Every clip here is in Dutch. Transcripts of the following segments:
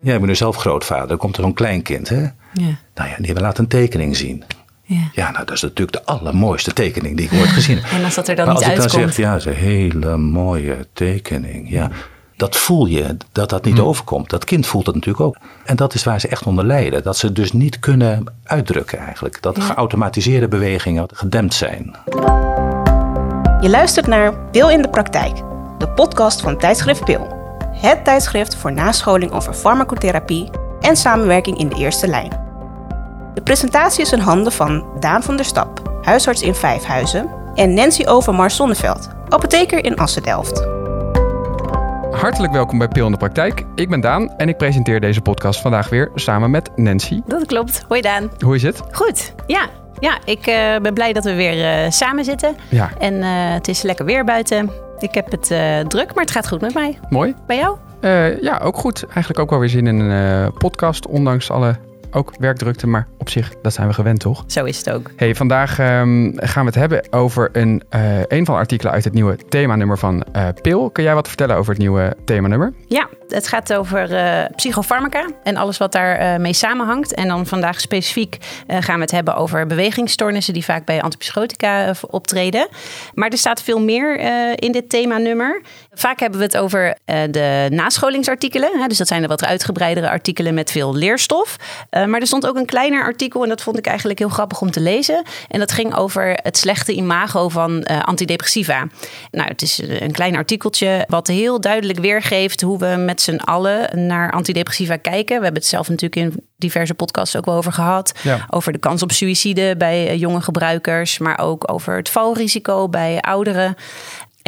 Jij bent nu zelf grootvader, dan komt er zo'n kleinkind, hè? Ja. Nou ja, die laat een tekening zien. Ja. Ja, nou, dat is natuurlijk de allermooiste tekening die ik ooit gezien heb. En als dat er dan maar niet als ik dan uitkomt. zeg, ja, dat is een hele mooie tekening. Ja, dat voel je, dat dat niet Hmm. overkomt. Dat kind voelt het natuurlijk ook. En dat is waar ze echt onder lijden. Dat ze het dus niet kunnen uitdrukken eigenlijk. Dat geautomatiseerde bewegingen gedempt zijn. Je luistert naar Pil in de Praktijk, de podcast van tijdschrift Pil. Het tijdschrift voor nascholing over farmacotherapie en samenwerking in de eerste lijn. De presentatie is in handen van Daan van der Stap, huisarts in Vijfhuizen, en Nancy Overmars Zonneveld, apotheker in Assen-Delft. Hartelijk welkom bij Pil in de Praktijk. Ik ben Daan en ik presenteer deze podcast vandaag weer samen met Nancy. Dat klopt. Hoi Daan. Hoe is het? Goed. Ja, ja ik eh, ben blij dat we weer eh, samen zitten. Ja, En eh, het is lekker weer buiten. Ik heb het eh, druk, maar het gaat goed met mij. mooi. Bij jou? Eh, ja, ook goed. Eigenlijk ook wel weer zin in een eh, podcast, ondanks alle ook werkdrukte. Maar op zich, dat zijn we gewend toch? Zo is het ook. Hey, vandaag ehm, gaan we het hebben over een, een van de artikelen uit het nieuwe themanummer van Pil. Kun jij wat vertellen over het nieuwe themanummer? Ja, het gaat over eh, psychofarmaca en alles wat daarmee mee samenhangt. En dan vandaag specifiek eh, gaan we het hebben over bewegingsstoornissen die vaak bij antipsychotica eh, optreden. Maar er staat veel meer eh, in dit themanummer. Vaak hebben we het over eh, de nascholingsartikelen. Hè, dus dat zijn de wat uitgebreidere artikelen met veel leerstof. Eh, maar er stond ook een kleiner artikel en dat vond ik eigenlijk heel grappig om te lezen. En dat ging over het slechte imago van eh, antidepressiva. Nou, het is een klein artikeltje wat heel duidelijk weergeeft hoe we met z'n allen naar antidepressiva kijken. We hebben het zelf natuurlijk in diverse podcasts ook wel over gehad. Ja. Over de kans op suïcide bij eh, jonge gebruikers, maar ook over het valrisico bij ouderen.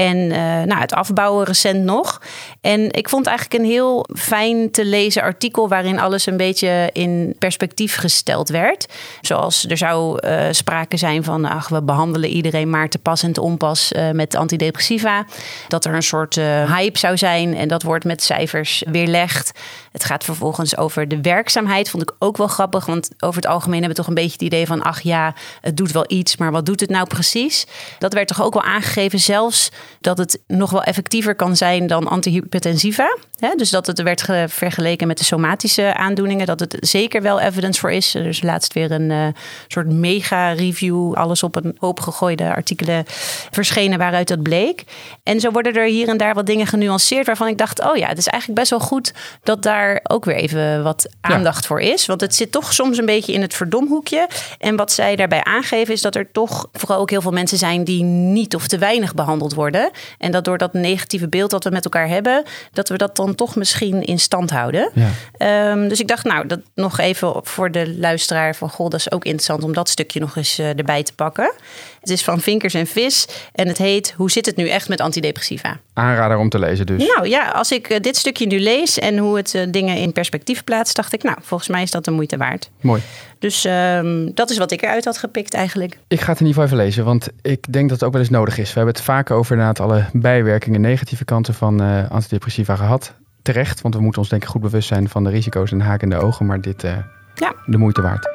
En eh, nou, het afbouwen recent nog. En ik vond eigenlijk een heel fijn te lezen artikel waarin alles een beetje in perspectief gesteld werd. Zoals er zou eh, sprake zijn van, ach, we behandelen iedereen maar te pas en te onpas eh, met antidepressiva. Dat er een soort hype zou zijn en dat wordt met cijfers weerlegd. Het gaat vervolgens over de werkzaamheid, vond ik ook wel grappig. Want over het algemeen hebben we toch een beetje het idee van, ach ja, het doet wel iets, maar wat doet het nou precies? Dat werd toch ook wel aangegeven, zelfs dat het nog wel effectiever kan zijn dan antihypertensiva. Dus dat het werd ge- vergeleken met de somatische aandoeningen, dat het zeker wel evidence voor is. Er is laatst weer een eh, soort mega-review, alles op een hoop gegooide artikelen verschenen waaruit dat bleek. En zo worden er hier en daar wat dingen genuanceerd waarvan ik dacht, oh ja, het is eigenlijk best wel goed dat daar ook weer even wat aandacht voor is. Want het zit toch soms een beetje in het verdomhoekje. En wat zij daarbij aangeven is dat er toch vooral ook heel veel mensen zijn die niet of te weinig behandeld worden. En dat door dat negatieve beeld dat we met elkaar hebben, dat we dat dan toch misschien in stand houden. Ja. Ehm, dus ik dacht, nou, dat nog even voor de luisteraar van goh, dat is ook interessant om dat stukje nog eens eh, erbij te pakken. Het is van Vinkers en Vis en het heet Hoe zit het nu echt met antidepressiva? Aanrader om te lezen dus. Nou ja, als ik eh, dit stukje nu lees en hoe het eh, dingen in perspectief plaatst, dacht ik, nou, volgens mij is dat de moeite waard. Mooi. Dus ehm, dat is wat ik eruit had gepikt eigenlijk. Ik ga het in ieder geval even lezen, want ik denk dat het ook wel eens nodig is. We hebben het vaak over inderdaad alle bijwerkingen, negatieve kanten van eh, antidepressiva gehad. Terecht, want we moeten ons denk ik goed bewust zijn van de risico's en haken in de ogen, maar dit eh, Ja. de moeite waard.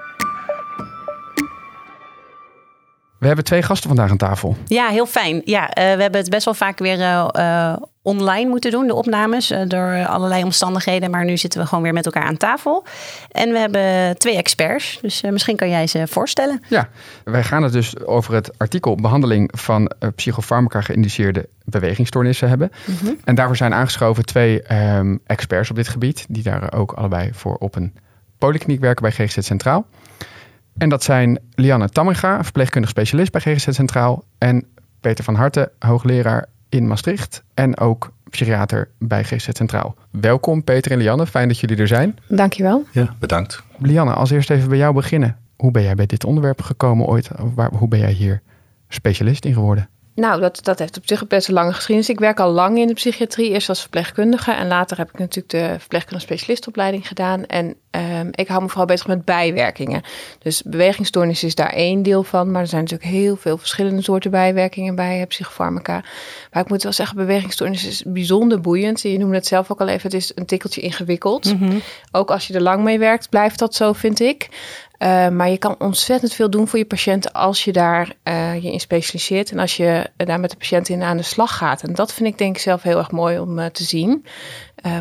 We hebben twee gasten vandaag aan tafel. Ja, heel fijn. Ja, eh, we hebben het best wel vaak weer eh, eh, online moeten doen, de opnames, door allerlei omstandigheden. Maar nu zitten we gewoon weer met elkaar aan tafel. En we hebben twee experts, dus misschien kan jij ze voorstellen. Ja, wij gaan het dus over het artikel behandeling van psychofarmaca geïndiceerde bewegingsstoornissen hebben. En daarvoor zijn aangeschoven twee ehm, experts op dit gebied, die daar ook allebei voor op een polykliniek werken bij GGZ Centraal. En dat zijn Lianne Tamminga, verpleegkundig specialist bij GGZ Centraal, en Peter van Harten, hoogleraar in Maastricht en ook psychiater bij GGZ Centraal. Welkom Peter en Lianne, fijn dat jullie er zijn. Dankjewel. Ja, bedankt. Lianne, als eerst even bij jou beginnen. Hoe ben jij bij dit onderwerp gekomen ooit? Waar, hoe ben jij hier specialist in geworden? Nou, dat, dat heeft op zich best een lange geschiedenis. Ik werk al lang in de psychiatrie, eerst als verpleegkundige. En later heb ik natuurlijk de verpleegkundige specialistopleiding gedaan. En ehm, ik hou me vooral bezig met bijwerkingen. Dus bewegingsstoornis is daar één deel van. Maar er zijn natuurlijk heel veel verschillende soorten bijwerkingen bij psychofarmaca. Maar ik moet wel zeggen, bewegingsstoornis is bijzonder boeiend. Je noemde het zelf ook al even, het is een tikkeltje ingewikkeld. Ook als je er lang mee werkt, blijft dat zo, vind ik. Uh, maar je kan ontzettend veel doen voor je patiënt als je daar uh, je in specialiseert en als je daar met de patiënt in aan de slag gaat. En dat vind ik denk ik zelf heel erg mooi om uh, te zien.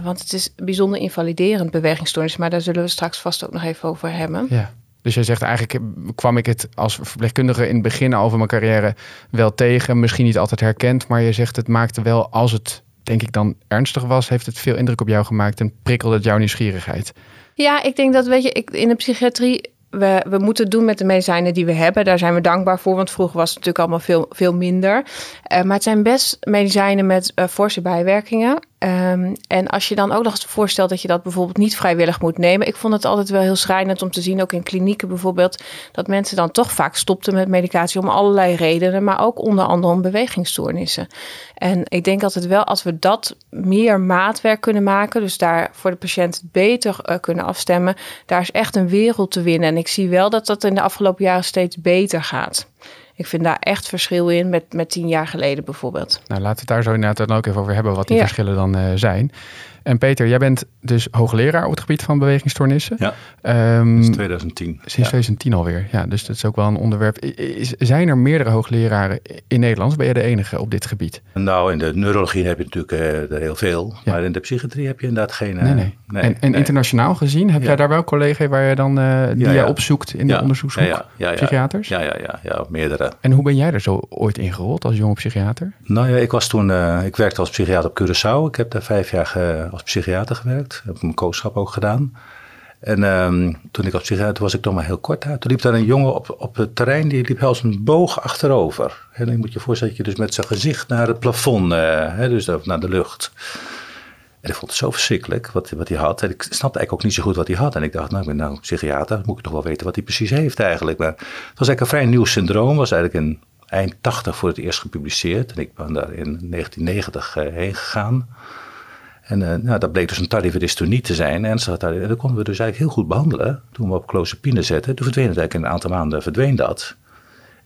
Want het is bijzonder invaliderend bewegingsstoornis, maar daar zullen we straks vast ook nog even over hebben. Ja. Dus jij zegt eigenlijk kwam ik het als verpleegkundige in het begin van mijn carrière wel tegen. Misschien niet altijd herkend, maar je zegt het maakte wel, als het denk ik dan ernstig was, heeft het veel indruk op jou gemaakt en prikkelde het jouw nieuwsgierigheid. Ja, ik denk dat, weet je, ik, in de psychiatrie we, we moeten doen met de medicijnen die we hebben. Daar zijn we dankbaar voor, want vroeger was het natuurlijk allemaal veel, veel minder. Uh, maar het zijn best medicijnen met uh, forse bijwerkingen. Um, en als je dan ook nog eens voorstelt dat je dat bijvoorbeeld niet vrijwillig moet nemen. Ik vond het altijd wel heel schrijnend om te zien, ook in klinieken bijvoorbeeld, dat mensen dan toch vaak stopten met medicatie om allerlei redenen, maar ook onder andere om bewegingsstoornissen. En ik denk altijd wel, als we dat meer maatwerk kunnen maken, dus daar voor de patiënt beter uh, kunnen afstemmen, daar is echt een wereld te winnen. En ik zie wel dat dat in de afgelopen jaren steeds beter gaat. Ik vind daar echt verschil in met, met tien jaar geleden bijvoorbeeld. Nou, laten we het daar zo inderdaad dan ook even over hebben wat die verschillen dan uh, zijn. En Peter, jij bent dus hoogleraar op het gebied van bewegingsstoornissen. Ja, um, sinds 2010. Sinds 2010 alweer, ja. Dus dat is ook wel een onderwerp. Is, zijn er meerdere hoogleraren in Nederland? Ben je de enige op dit gebied? Nou, in de neurologie heb je natuurlijk uh, er heel veel. Ja. Maar in de psychiatrie heb je inderdaad geen... Uh, nee, nee. nee, en, en nee. internationaal gezien, heb jij daar wel collega's waar je dan, uh, die jij opzoekt in de onderzoeksgroep? Ja, ja, Psychiaters? Ja, ja, ja, ja, meerdere. En hoe ben jij er zo ooit ingerold als jonge psychiater? Nou ja, ik was toen... ik werkte als psychiater op Curaçao. Ik heb daar vijf jaar als psychiater gewerkt. Heb mijn kooschap ook gedaan. En um, toen ik op psychiater was ik nog maar heel kort daar. Toen liep daar een jongen op, op het terrein, die liep als een boog achterover. En dan moet je voorstellen dat je dus met zijn gezicht naar het plafond, uh, hè, dus naar de lucht. En ik vond het zo verschrikkelijk wat, wat hij had. En ik snapte eigenlijk ook niet zo goed wat hij had. En ik dacht, nou, ik ben nou psychiater, moet ik toch wel weten wat hij precies heeft eigenlijk. Maar het was eigenlijk een vrij nieuw syndroom, was eigenlijk in eind 80 voor het eerst gepubliceerd. En ik ben daar in 1990 uh, heen gegaan. En uh, nou, dat bleek dus een tardieve dystonie te zijn. En dat konden we dus eigenlijk heel goed behandelen. Toen we op clozapine zetten, toen verdween het eigenlijk in een aantal maanden verdween dat.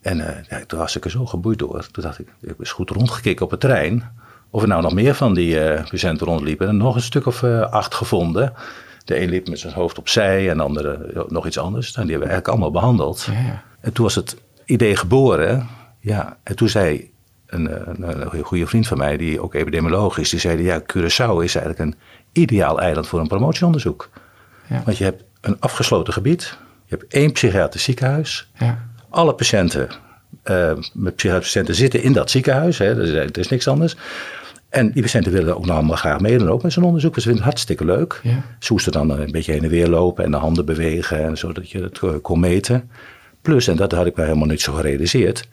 En uh, ja, toen was ik er zo geboeid door. Toen dacht ik, ik was goed rondgekeken op het terrein. Of er nou nog meer van die uh, patiënten rondliepen. En nog een stuk of acht gevonden. De een liep met zijn hoofd opzij en de andere nog iets anders. En die hebben we eigenlijk allemaal behandeld. Ja. En toen was het idee geboren. Ja, en toen zei een, een, een goede vriend van mij, die ook epidemioloog is, die zei: Ja, Curaçao is eigenlijk een ideaal eiland voor een promotieonderzoek. Ja. Want je hebt een afgesloten gebied, je hebt één psychiatrisch ziekenhuis. Ja. Alle patiënten uh, met psychiatrische patiënten zitten in dat ziekenhuis, hè, er, is, er is niks anders. En die patiënten willen ook nog allemaal graag meedoen ook met zo'n onderzoek. Dus ze vinden het hartstikke leuk. Ja. Ze moesten dan een beetje heen en weer lopen en de handen bewegen, en zodat je het kon meten. Plus, en dat had ik mij helemaal niet zo gerealiseerd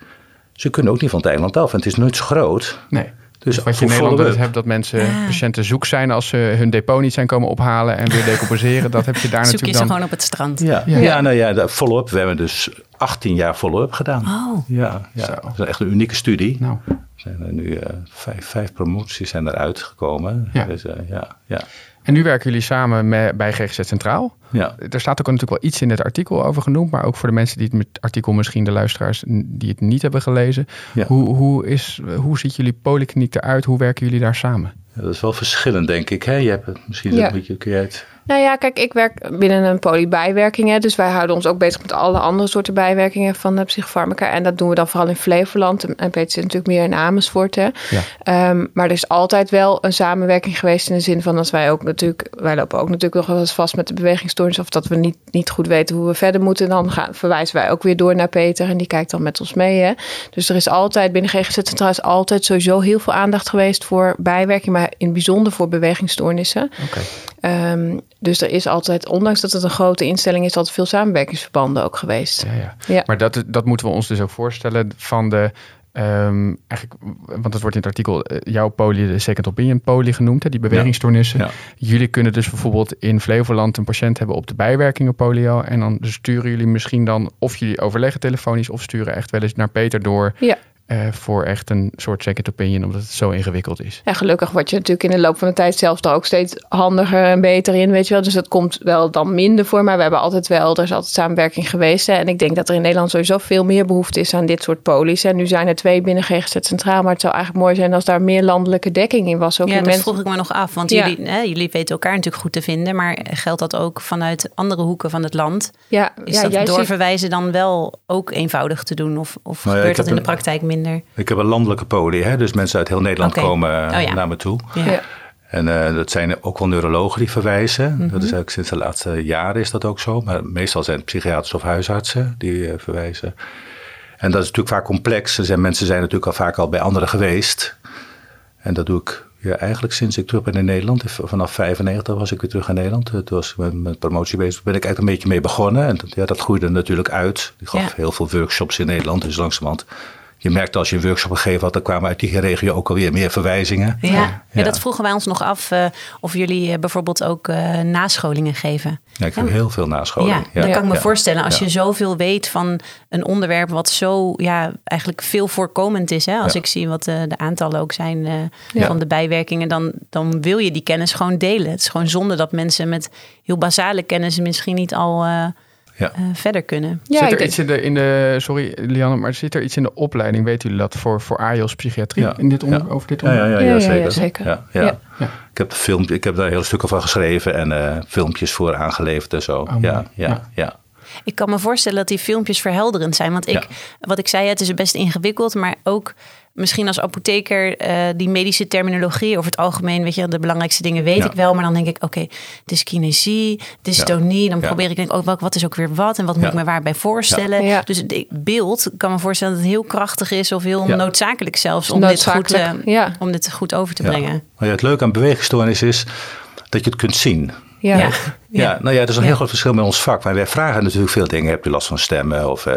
ze kunnen ook niet van het eiland af. En het is nooit zo groot. Nee. Dus, dus wat je in Nederland dus hebt, dat mensen, ah. patiënten zoek zijn als ze hun depot niet zijn komen ophalen en weer decomposeren. dat heb je daar Zoek natuurlijk je dan. ze gewoon op het strand. Ja, ja. ja nou ja, follow-up. We hebben dus 18 jaar follow-up gedaan. Oh. Ja, ja. dat is echt een unieke studie. Nou. Er zijn er nu uh, vijf, vijf promoties zijn eruit gekomen. Ja. Dus, uh, ja, ja. En nu werken jullie samen met, bij GGZ Centraal. Ja. Er staat ook natuurlijk wel iets in het artikel over genoemd, maar ook voor de mensen die het met artikel misschien de luisteraars die het niet hebben gelezen. Ja. Hoe, hoe, is, hoe ziet jullie polykliniek eruit? Hoe werken jullie daar samen? Ja, dat is wel verschillend, denk ik. Hè? Je hebt het, misschien Ja. een beetje, kun jij het... Nou ja, kijk, ik werk binnen een polybijwerking. Dus wij houden ons ook bezig met alle andere soorten bijwerkingen van de psychofarmaca. En dat doen we dan vooral in Flevoland. En Peter zit natuurlijk meer in Amersfoort. Hè. Ja. Ehm, maar er is altijd wel een samenwerking geweest in de zin van dat wij ook natuurlijk... Wij lopen ook natuurlijk nog wel eens vast met de bewegingsstoornis. Of dat we niet, niet goed weten hoe we verder moeten. Dan gaan, verwijzen wij ook weer door naar Peter. En die kijkt dan met ons mee. Hè. Dus er is altijd binnen GGZ Centraal is altijd sowieso heel veel aandacht geweest voor bijwerking. Maar in het bijzonder voor bewegingsstoornissen. Oké. Ehm, dus er is altijd, ondanks dat het een grote instelling is, altijd veel samenwerkingsverbanden ook geweest. Ja, ja. Ja. Maar dat, dat moeten we ons dus ook voorstellen van de. ehm, eigenlijk, want het wordt in het artikel eh, jouw poly, de second opinion poly genoemd, hè, die bewegingsstoornissen. Ja. Jullie kunnen dus bijvoorbeeld in Flevoland een patiënt hebben op de bijwerkingen polio. En dan sturen jullie misschien dan, of jullie overleggen telefonisch, of sturen echt wel eens naar Peter door. Ja. eh, voor echt een soort second opinion, omdat het zo ingewikkeld is. En gelukkig word je natuurlijk in de loop van de tijd zelfs er ook steeds handiger en beter in, weet je wel. Dus dat komt wel dan minder voor, maar we hebben altijd wel, er is altijd samenwerking geweest. Hè. En ik denk dat er in Nederland sowieso veel meer behoefte is aan dit soort polies. En nu zijn er twee binnen GGZ Centraal, maar het zou eigenlijk mooi zijn als daar meer landelijke dekking in was. Ook Ja, in dat mensen. vroeg ik me nog af. Want Ja. jullie, hè, jullie weten elkaar natuurlijk goed te vinden. Maar geldt dat ook vanuit andere hoeken van het land? Ja, Is ja, dat ziet- doorverwijzen dan wel ook eenvoudig te doen? Of, of Nou ja, gebeurt dat in de praktijk minder? Ik heb een landelijke poli, hè? dus mensen uit heel Nederland komen Oh ja. naar me toe. Ja. Ja. En uh, dat zijn ook wel neurologen die verwijzen. Dat is eigenlijk sinds de laatste jaren is dat ook zo. Maar meestal zijn het psychiaters of huisartsen die uh, verwijzen. En dat is natuurlijk vaak complex. Er zijn, mensen zijn natuurlijk al vaak al bij anderen geweest. En dat doe ik ja, eigenlijk sinds ik terug ben in Nederland. Vanaf 95 was ik weer terug in Nederland. Toen was ik met, met promotie bezig. ben ik eigenlijk een beetje mee begonnen. En dat, ja, dat groeide natuurlijk uit. Ik gaf heel veel workshops in Nederland. Dus langzamerhand je merkte als je een workshop gegeven had, dan kwamen uit die regio ook alweer meer verwijzingen. Ja, ja. dat vroegen wij ons nog af uh, of jullie uh, bijvoorbeeld ook uh, nascholingen geven. Ja, ik heb heel veel nascholingen. Ja, dat kan ik me voorstellen. Als je zoveel weet van een onderwerp wat zo ja, eigenlijk veel voorkomend is. Hè? Als ik zie wat de aantallen ook zijn van de bijwerkingen, dan, dan wil je die kennis gewoon delen. Het is gewoon zonde dat mensen met heel basale kennis misschien niet al ja. Uh, verder kunnen. Ja, zit er iets in de, in de, sorry Lianne, maar zit er iets in de opleiding, weet u dat, voor, voor AIOS psychiatrie ja. in dit onder, over dit onderwerp? Ja, ja, ja, zeker. Ja, ja. Ik, heb film, ik heb daar hele stukken van geschreven en uh, filmpjes voor aangeleverd en zo. Oh, ja, ja, ja. Ik kan me voorstellen dat die filmpjes verhelderend zijn. Want ik, wat ik zei, het is best ingewikkeld, maar ook misschien als apotheker uh, die medische terminologie over het algemeen, weet je, de belangrijkste dingen weet ik wel. Maar dan denk ik, oké, okay, dyskinesie, dystonie. Dan probeer ik denk ook, wel, wat is ook weer wat en wat moet ik me waarbij voorstellen. Dus het beeld kan me voorstellen dat het heel krachtig is of heel noodzakelijk zelfs om, Dit, goed, uh, om dit goed over te brengen. Maar het leuke aan beweegstoornis is dat je het kunt zien. Ja. Ja. Ja. nou ja, dat is een heel groot verschil met ons vak. Maar wij vragen natuurlijk veel dingen. Heb je last van stemmen? Of uh,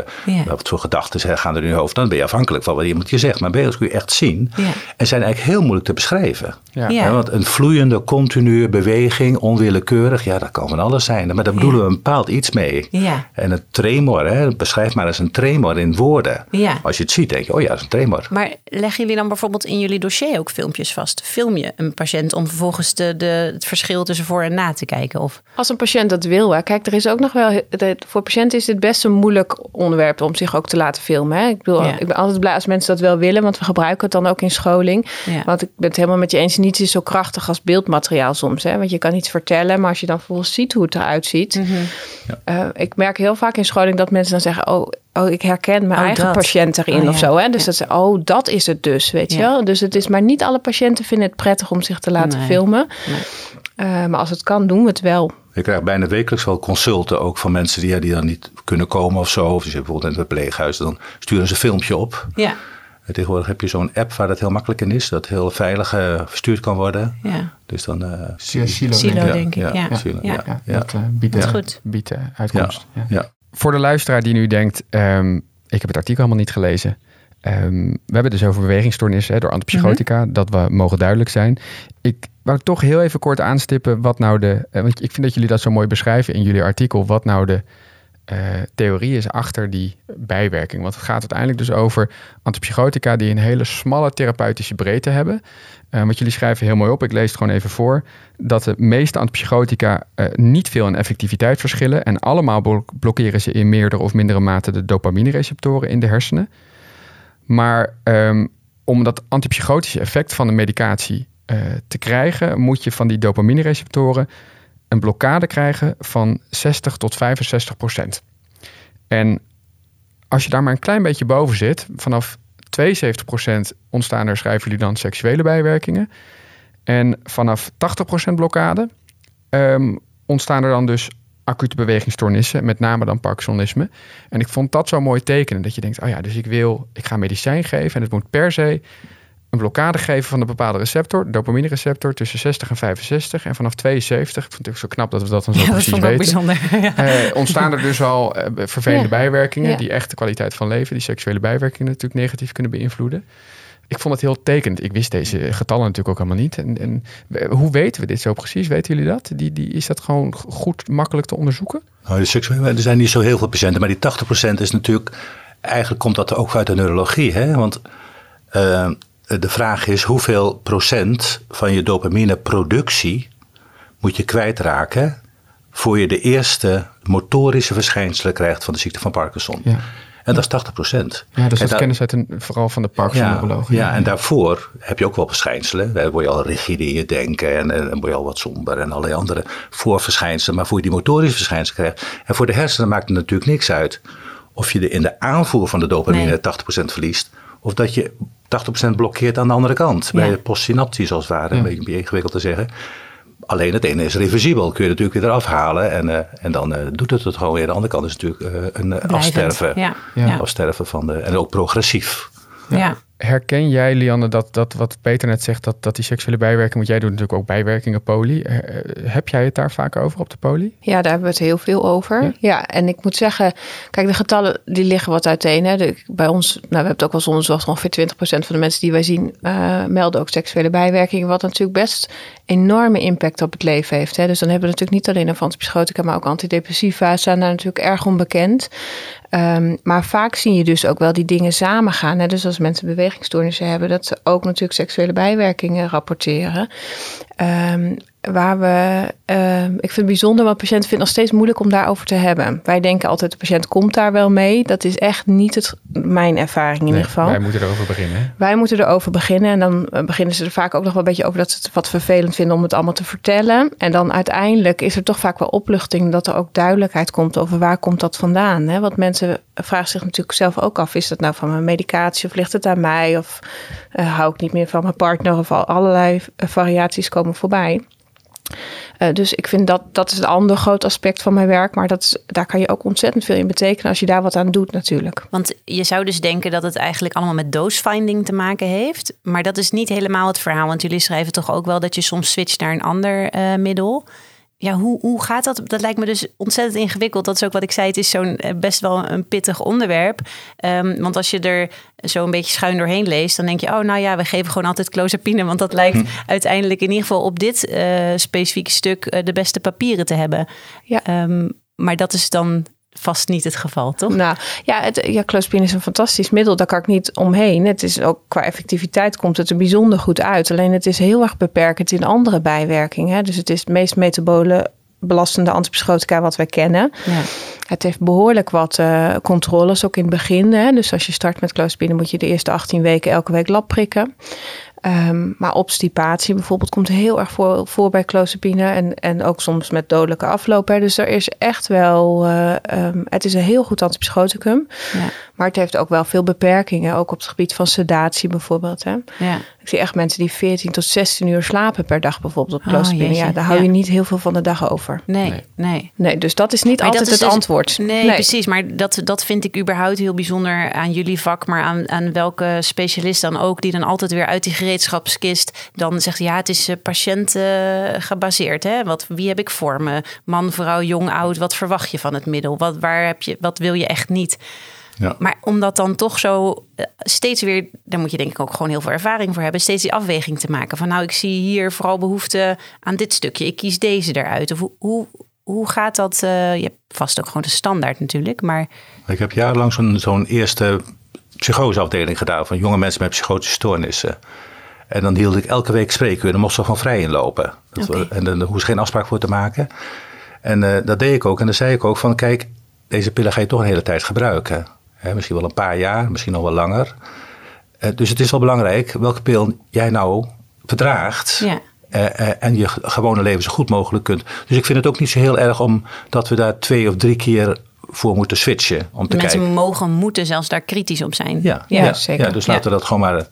wat voor gedachten gaan er in je hoofd? Dan ben je afhankelijk van wat iemand je zegt. Maar bij kun je echt zien. En zijn eigenlijk heel moeilijk te beschrijven. Ja. want een vloeiende, continue beweging, onwillekeurig. Ja, dat kan van alles zijn. Maar daar bedoelen we een bepaald iets mee. Ja. En een tremor, hè, beschrijf maar eens een tremor in woorden. Als je het ziet, denk je, oh ja, dat is een tremor. Maar leggen jullie dan bijvoorbeeld in jullie dossier ook filmpjes vast? Film je een patiënt om vervolgens de, de, het verschil tussen voor en na te kijken? Of als een patiënt dat wil. Hè. Kijk, er is ook nog wel. Voor patiënten is het best een moeilijk onderwerp om zich ook te laten filmen. Hè. Ik, bedoel, ik ben altijd blij als mensen dat wel willen, want we gebruiken het dan ook in scholing. Want ik ben het helemaal met je eens. Niets is zo krachtig als beeldmateriaal soms. Hè. Want je kan iets vertellen, maar als je dan vervolgens ziet hoe het eruit ziet. Mm -hmm. ik merk heel vaak in scholing dat mensen dan zeggen: Oh, oh ik herken mijn oh, eigen patiënt erin oh, of zo. Hè. Dus dat ze, oh, dat is het dus, weet je wel. Dus het is maar niet alle patiënten vinden het prettig om zich te laten filmen. Nee. Uh, maar als het kan, doen we het wel. Je krijgt bijna wekelijks wel consulten ook van mensen die, ja, die dan niet kunnen komen of zo. Of die zitten bijvoorbeeld in het verpleeghuis, dan sturen ze een filmpje op. Ja. En tegenwoordig heb je zo'n app waar dat heel makkelijk in is. Dat heel veilig uh, verstuurd kan worden. Ja. Dus dan... Uh, Silo, Silo, denk ik. Ja, ja. Silo, ja. ja. Dat uh, biedt, goed. biedt uitkomst. Ja. Voor de luisteraar die nu denkt... Um, ik heb het artikel helemaal niet gelezen. Um, we hebben dus over bewegingsstoornissen door antipsychotica. Mm Dat we mogen duidelijk zijn. Ik wou toch heel even kort aanstippen wat nou de. Eh, want ik vind dat jullie dat zo mooi beschrijven in jullie artikel. Wat nou de uh, theorie is achter die bijwerking. Want het gaat uiteindelijk dus over antipsychotica die een hele smalle therapeutische breedte hebben. Uh, wat jullie schrijven heel mooi op, ik lees het gewoon even voor. Dat de meeste antipsychotica uh, niet veel in effectiviteit verschillen. En allemaal blokkeren ze in meerdere of mindere mate de dopamine-receptoren in de hersenen. Maar um, om dat antipsychotische effect van de medicatie uh, te krijgen, moet je van die dopamine-receptoren een blokkade krijgen van 60 tot 65 procent. En als je daar maar een klein beetje boven zit, vanaf 72 procent ontstaan er, schrijven jullie dan, seksuele bijwerkingen. En vanaf 80 procent blokkade um, ontstaan er dan dus acute bewegingsstoornissen, met name dan Parkinsonisme. En ik vond dat zo mooi tekenen, dat je denkt, oh ja, dus ik wil, ik ga medicijn geven en het moet per se een blokkade geven van een bepaalde receptor, dopamine receptor, tussen 60 en 65. En vanaf 72, ik vond het ook zo knap dat we dat dan zo ja, precies dat weten. Bijzonder, ja. eh, ontstaan er dus al eh, vervelende bijwerkingen, die echt de kwaliteit van leven, die seksuele bijwerkingen natuurlijk negatief kunnen beïnvloeden. Ik vond het heel tekend. Ik wist deze getallen natuurlijk ook helemaal niet. En, en hoe weten we dit zo precies? Weten jullie dat? Die, die, is dat gewoon goed, makkelijk te onderzoeken? Nou, er zijn niet zo heel veel patiënten, maar die 80% is natuurlijk. Eigenlijk komt dat ook uit de neurologie. Hè? Want uh, de vraag is hoeveel procent van je dopamineproductie moet je kwijtraken voor je de eerste motorische verschijnselen krijgt van de ziekte van Parkinson. Ja. En dat is 80 procent. Ja, dus dat kennis uit een, vooral van de Parkinson-neurologen. Ja, ja, en daarvoor heb je ook wel verschijnselen. Dan word je al rigide in je denken en, en dan word je al wat somber en allerlei andere voorverschijnselen. Maar voor je die motorische verschijnselen krijgt. En voor de hersenen maakt het natuurlijk niks uit of je in de aanvoer van de dopamine nee. 80% verliest. Of dat je 80% blokkeert aan de andere kant. Ja. Bij de postsynaptisch als het ware, Ja. een beetje ingewikkeld te zeggen. Alleen het ene is reversibel, kun je natuurlijk weer eraf halen en, eh, en dan eh, doet het het gewoon weer. De andere kant is natuurlijk eh, een Blijvend. afsterven. Ja. Ja. Ja. Afsterven van de, en ook progressief. Ja. Herken jij, Lianne, dat, dat wat Peter net zegt, dat, dat die seksuele bijwerking, want jij doet natuurlijk ook bijwerkingen poli. Eh, eh, heb jij het daar vaker over op de poli? Ja, daar hebben we het heel veel over. Ja? Ja, en ik moet zeggen, kijk, de getallen die liggen wat uiteen. Hè. De- bij ons, nou, we hebben het ook wel eens onderzocht, ongeveer 20% van de mensen die wij zien eh, melden ook seksuele bijwerkingen. Wat natuurlijk best enorme impact op het leven heeft. Hè. Dus dan hebben we natuurlijk niet alleen over antipsychotica, maar ook antidepressiva staan daar natuurlijk erg onbekend. Ehm, maar vaak zie je dus ook wel die dingen samengaan. Hè. Dus als mensen bewegingsstoornissen hebben, dat ze ook natuurlijk seksuele bijwerkingen rapporteren. Ehm, waar we, ehm, ik vind het bijzonder, want patiënten vinden het nog steeds moeilijk om daarover te hebben. Wij denken altijd, de patiënt komt daar wel mee. Dat is echt niet het, mijn ervaring in Nee, ieder geval. Wij moeten erover beginnen. Wij moeten erover beginnen. En dan eh, beginnen ze er vaak ook nog wel een beetje over dat ze het wat vervelend vinden om het allemaal te vertellen. En dan uiteindelijk is er toch vaak wel opluchting dat er ook duidelijkheid komt over waar komt dat vandaan. Hè? Want mensen vragen zich natuurlijk zelf ook af, is dat nou van mijn medicatie of ligt het aan mij? Of eh, hou ik niet meer van mijn partner? Of al allerlei eh, variaties komen voorbij. Eh, dus ik vind dat dat is een ander groot aspect van mijn werk. Maar dat daar kan je ook ontzettend veel in betekenen als je daar wat aan doet natuurlijk. Want je zou dus denken dat het eigenlijk allemaal met dosefinding te maken heeft. Maar dat is niet helemaal het verhaal. Want jullie schrijven toch ook wel dat je soms switcht naar een ander eh, middel. Ja, hoe, hoe gaat dat? Dat lijkt me dus ontzettend ingewikkeld. Dat is ook wat ik zei. Het is zo'n eh, best wel een pittig onderwerp. Ehm, want als je er zo een beetje schuin doorheen leest, dan denk je, oh nou ja, we geven gewoon altijd clozapine. Want dat lijkt uiteindelijk in ieder geval op dit eh, specifieke stuk eh, de beste papieren te hebben. Ja. Ehm, maar dat is dan vast niet het geval, toch? Nou ja, het, ja, clozapine is een fantastisch middel. Daar kan ik niet omheen. Het is ook qua effectiviteit komt het er bijzonder goed uit. Alleen het is heel erg beperkend in andere bijwerkingen. hè. Dus het is het meest metabole belastende antipsychotica wat wij kennen. Ja. Het heeft behoorlijk wat eh, controles, ook in het begin. Hè. Dus als je start met clozapine moet je de eerste 18 weken elke week lab prikken. Ehm, maar obstipatie bijvoorbeeld komt heel erg voor, bij clozapine. En, en ook soms met dodelijke afloop. Hè. Dus er is echt wel... eh, ehm, het is een heel goed antipsychoticum. Ja. Maar het heeft ook wel veel beperkingen. Ook op het gebied van sedatie bijvoorbeeld. Hè. Ja. Ik zie echt mensen die 14 tot 16 uur slapen per dag bijvoorbeeld op Oh, clozapine. jeetje. ja, daar hou je niet heel veel van de dag over. Nee, Nee. nee. Nee, dus dat is niet Maar altijd is het dus- antwoord. Nee, precies. Maar dat, dat vind ik überhaupt heel bijzonder aan jullie vak. Maar aan, aan welke specialist dan ook, die dan altijd weer uit die gereedschapskist dan zegt: ja, het is eh, patiënt eh, gebaseerd. Hè? Wat, wie heb ik voor me? Man, vrouw, jong, oud. Wat verwacht je van het middel? Wat, waar heb je, wat wil je echt niet? Ja. Maar om dat dan toch zo eh, steeds weer, daar moet je denk ik ook gewoon heel veel ervaring voor hebben, steeds die afweging te maken. Van nou, ik zie hier vooral behoefte aan dit stukje. Ik kies deze eruit. Of hoe, hoe, hoe gaat dat? eh, je hebt vast ook gewoon de standaard natuurlijk, maar Ik heb jarenlang zo'n zo'n eerste psychoseafdeling gedaan van jonge mensen met psychotische stoornissen. En dan hield ik elke week spreekuur. Dan mocht ze gewoon vrij inlopen. Dat En dan hoefde geen afspraak voor te maken. En eh, dat deed ik ook. En dan zei ik ook van kijk, deze pillen ga je toch een hele tijd gebruiken. Hè, misschien wel een paar jaar, misschien nog wel langer. Eh, dus het is wel belangrijk welke pil jij nou verdraagt. ja. Eh, eh, en je gewone leven zo goed mogelijk kunt. Dus ik vind het ook niet zo heel erg om dat we daar twee of drie keer voor moeten switchen. Om te Mensen kijken. mogen, moeten zelfs daar kritisch op zijn. Ja, Ja, ja, zeker. Ja, dus Ja. laten we dat gewoon maar.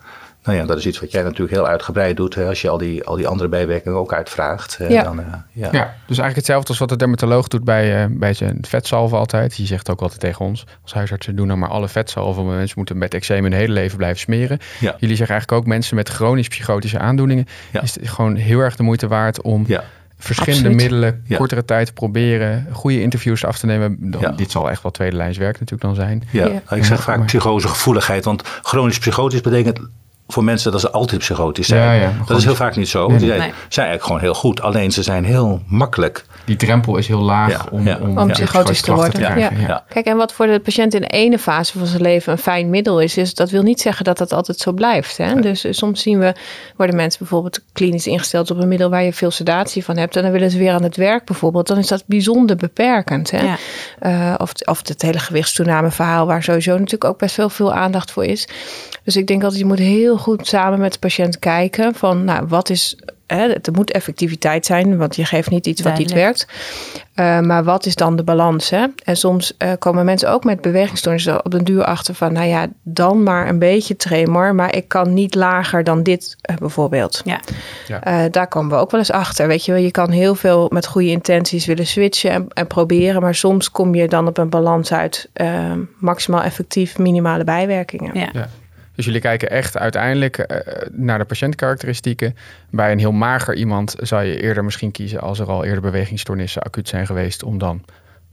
Nou ja, dat is iets wat jij natuurlijk heel uitgebreid doet. Hè, als je al die, al die andere bijwerkingen ook uitvraagt. hè, Ja. Dan, eh, ja. Ja, dus eigenlijk hetzelfde als wat de dermatoloog doet bij, eh, bij zijn vetsalven altijd. Die zegt ook altijd tegen ons als huisartsen, doen nou maar alle vetsalven. Want mensen moeten met eczeem hun hele leven blijven smeren. Ja. Jullie zeggen eigenlijk ook mensen met chronisch psychotische aandoeningen. Ja. Is het gewoon heel erg de moeite waard om Ja. verschillende Absoluut. middelen, Ja. kortere tijd te proberen. Goede interviews af te nemen. Dan, Ja. Dit zal echt wel tweede lijns werk natuurlijk dan zijn. Ja, Ja. nou, ik Ja, zeg vaak maar- psychosegevoeligheid. Want chronisch psychotisch betekent voor mensen dat ze altijd psychotisch zijn. Ja, ja, maar dat is heel vaak niet zo. Nee, Die nee. zijn, Nee. zijn eigenlijk gewoon heel goed. Alleen ze zijn heel makkelijk. Die drempel is heel laag Ja, om, ja. om, Om ja, psychotisch te worden. krijgen. Ja. Ja. Kijk, en wat voor de patiënt in ene fase van zijn leven een fijn middel is, is dat wil niet zeggen dat dat altijd zo blijft. Hè? Dus eh, soms zien we, worden mensen bijvoorbeeld klinisch ingesteld op een middel waar je veel sedatie van hebt. En dan willen ze weer aan het werk bijvoorbeeld. Dan is dat bijzonder beperkend. Hè? Ja. Eh, of, of het hele gewichtstoename verhaal, waar sowieso natuurlijk ook best wel veel aandacht voor is. Dus ik denk altijd, je moet heel heel goed samen met de patiënt kijken van, nou, wat is Hè, er moet effectiviteit zijn, want je geeft niet iets wat niet werkt. Uh, maar wat is dan de balans? Hè? En soms uh, komen mensen ook met bewegingsstoornissen op den duur achter van, nou ja, dan maar een beetje tremor, maar ik kan niet lager dan dit uh, bijvoorbeeld. Ja. ja. daar komen we ook wel eens achter. Weet je wel, je kan heel veel met goede intenties willen switchen en, en proberen, maar soms kom je dan op een balans uit maximaal effectief minimale bijwerkingen. Ja. ja. Dus jullie kijken echt uiteindelijk uh, naar de patiëntkarakteristieken. Bij een heel mager iemand zou je eerder misschien kiezen als er al eerder bewegingsstoornissen acuut zijn geweest, om dan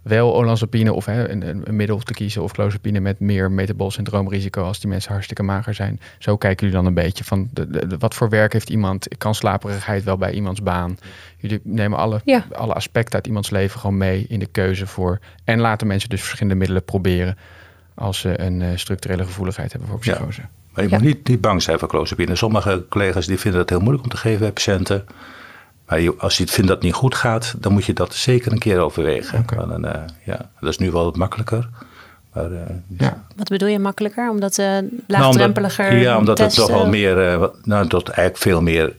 wel olanzapine of hè, een, een, middel te kiezen of clozapine met meer metabol syndroomrisico als die mensen hartstikke mager zijn. Zo kijken jullie dan een beetje van de, de, wat voor werk heeft iemand, kan slaperigheid wel bij iemands baan. Jullie nemen alle, ja. alle aspecten uit iemands leven gewoon mee in de keuze voor en laten mensen dus verschillende middelen proberen als ze een uh, structurele gevoeligheid hebben voor psychose. Ja. Maar je moet niet, niet bang zijn voor clozapine. Sommige collega's die vinden het heel moeilijk om te geven bij patiënten. Maar je, als je vindt dat het niet goed gaat, dan moet je dat zeker een keer overwegen. Okay. Dan, uh, ja, dat is nu wel wat makkelijker. Maar, uh, ja. Wat bedoel je makkelijker? Omdat uh, laagdrempeliger nou, omdat, Ja, omdat het toch wel meer, uh, nou, dat eigenlijk veel meer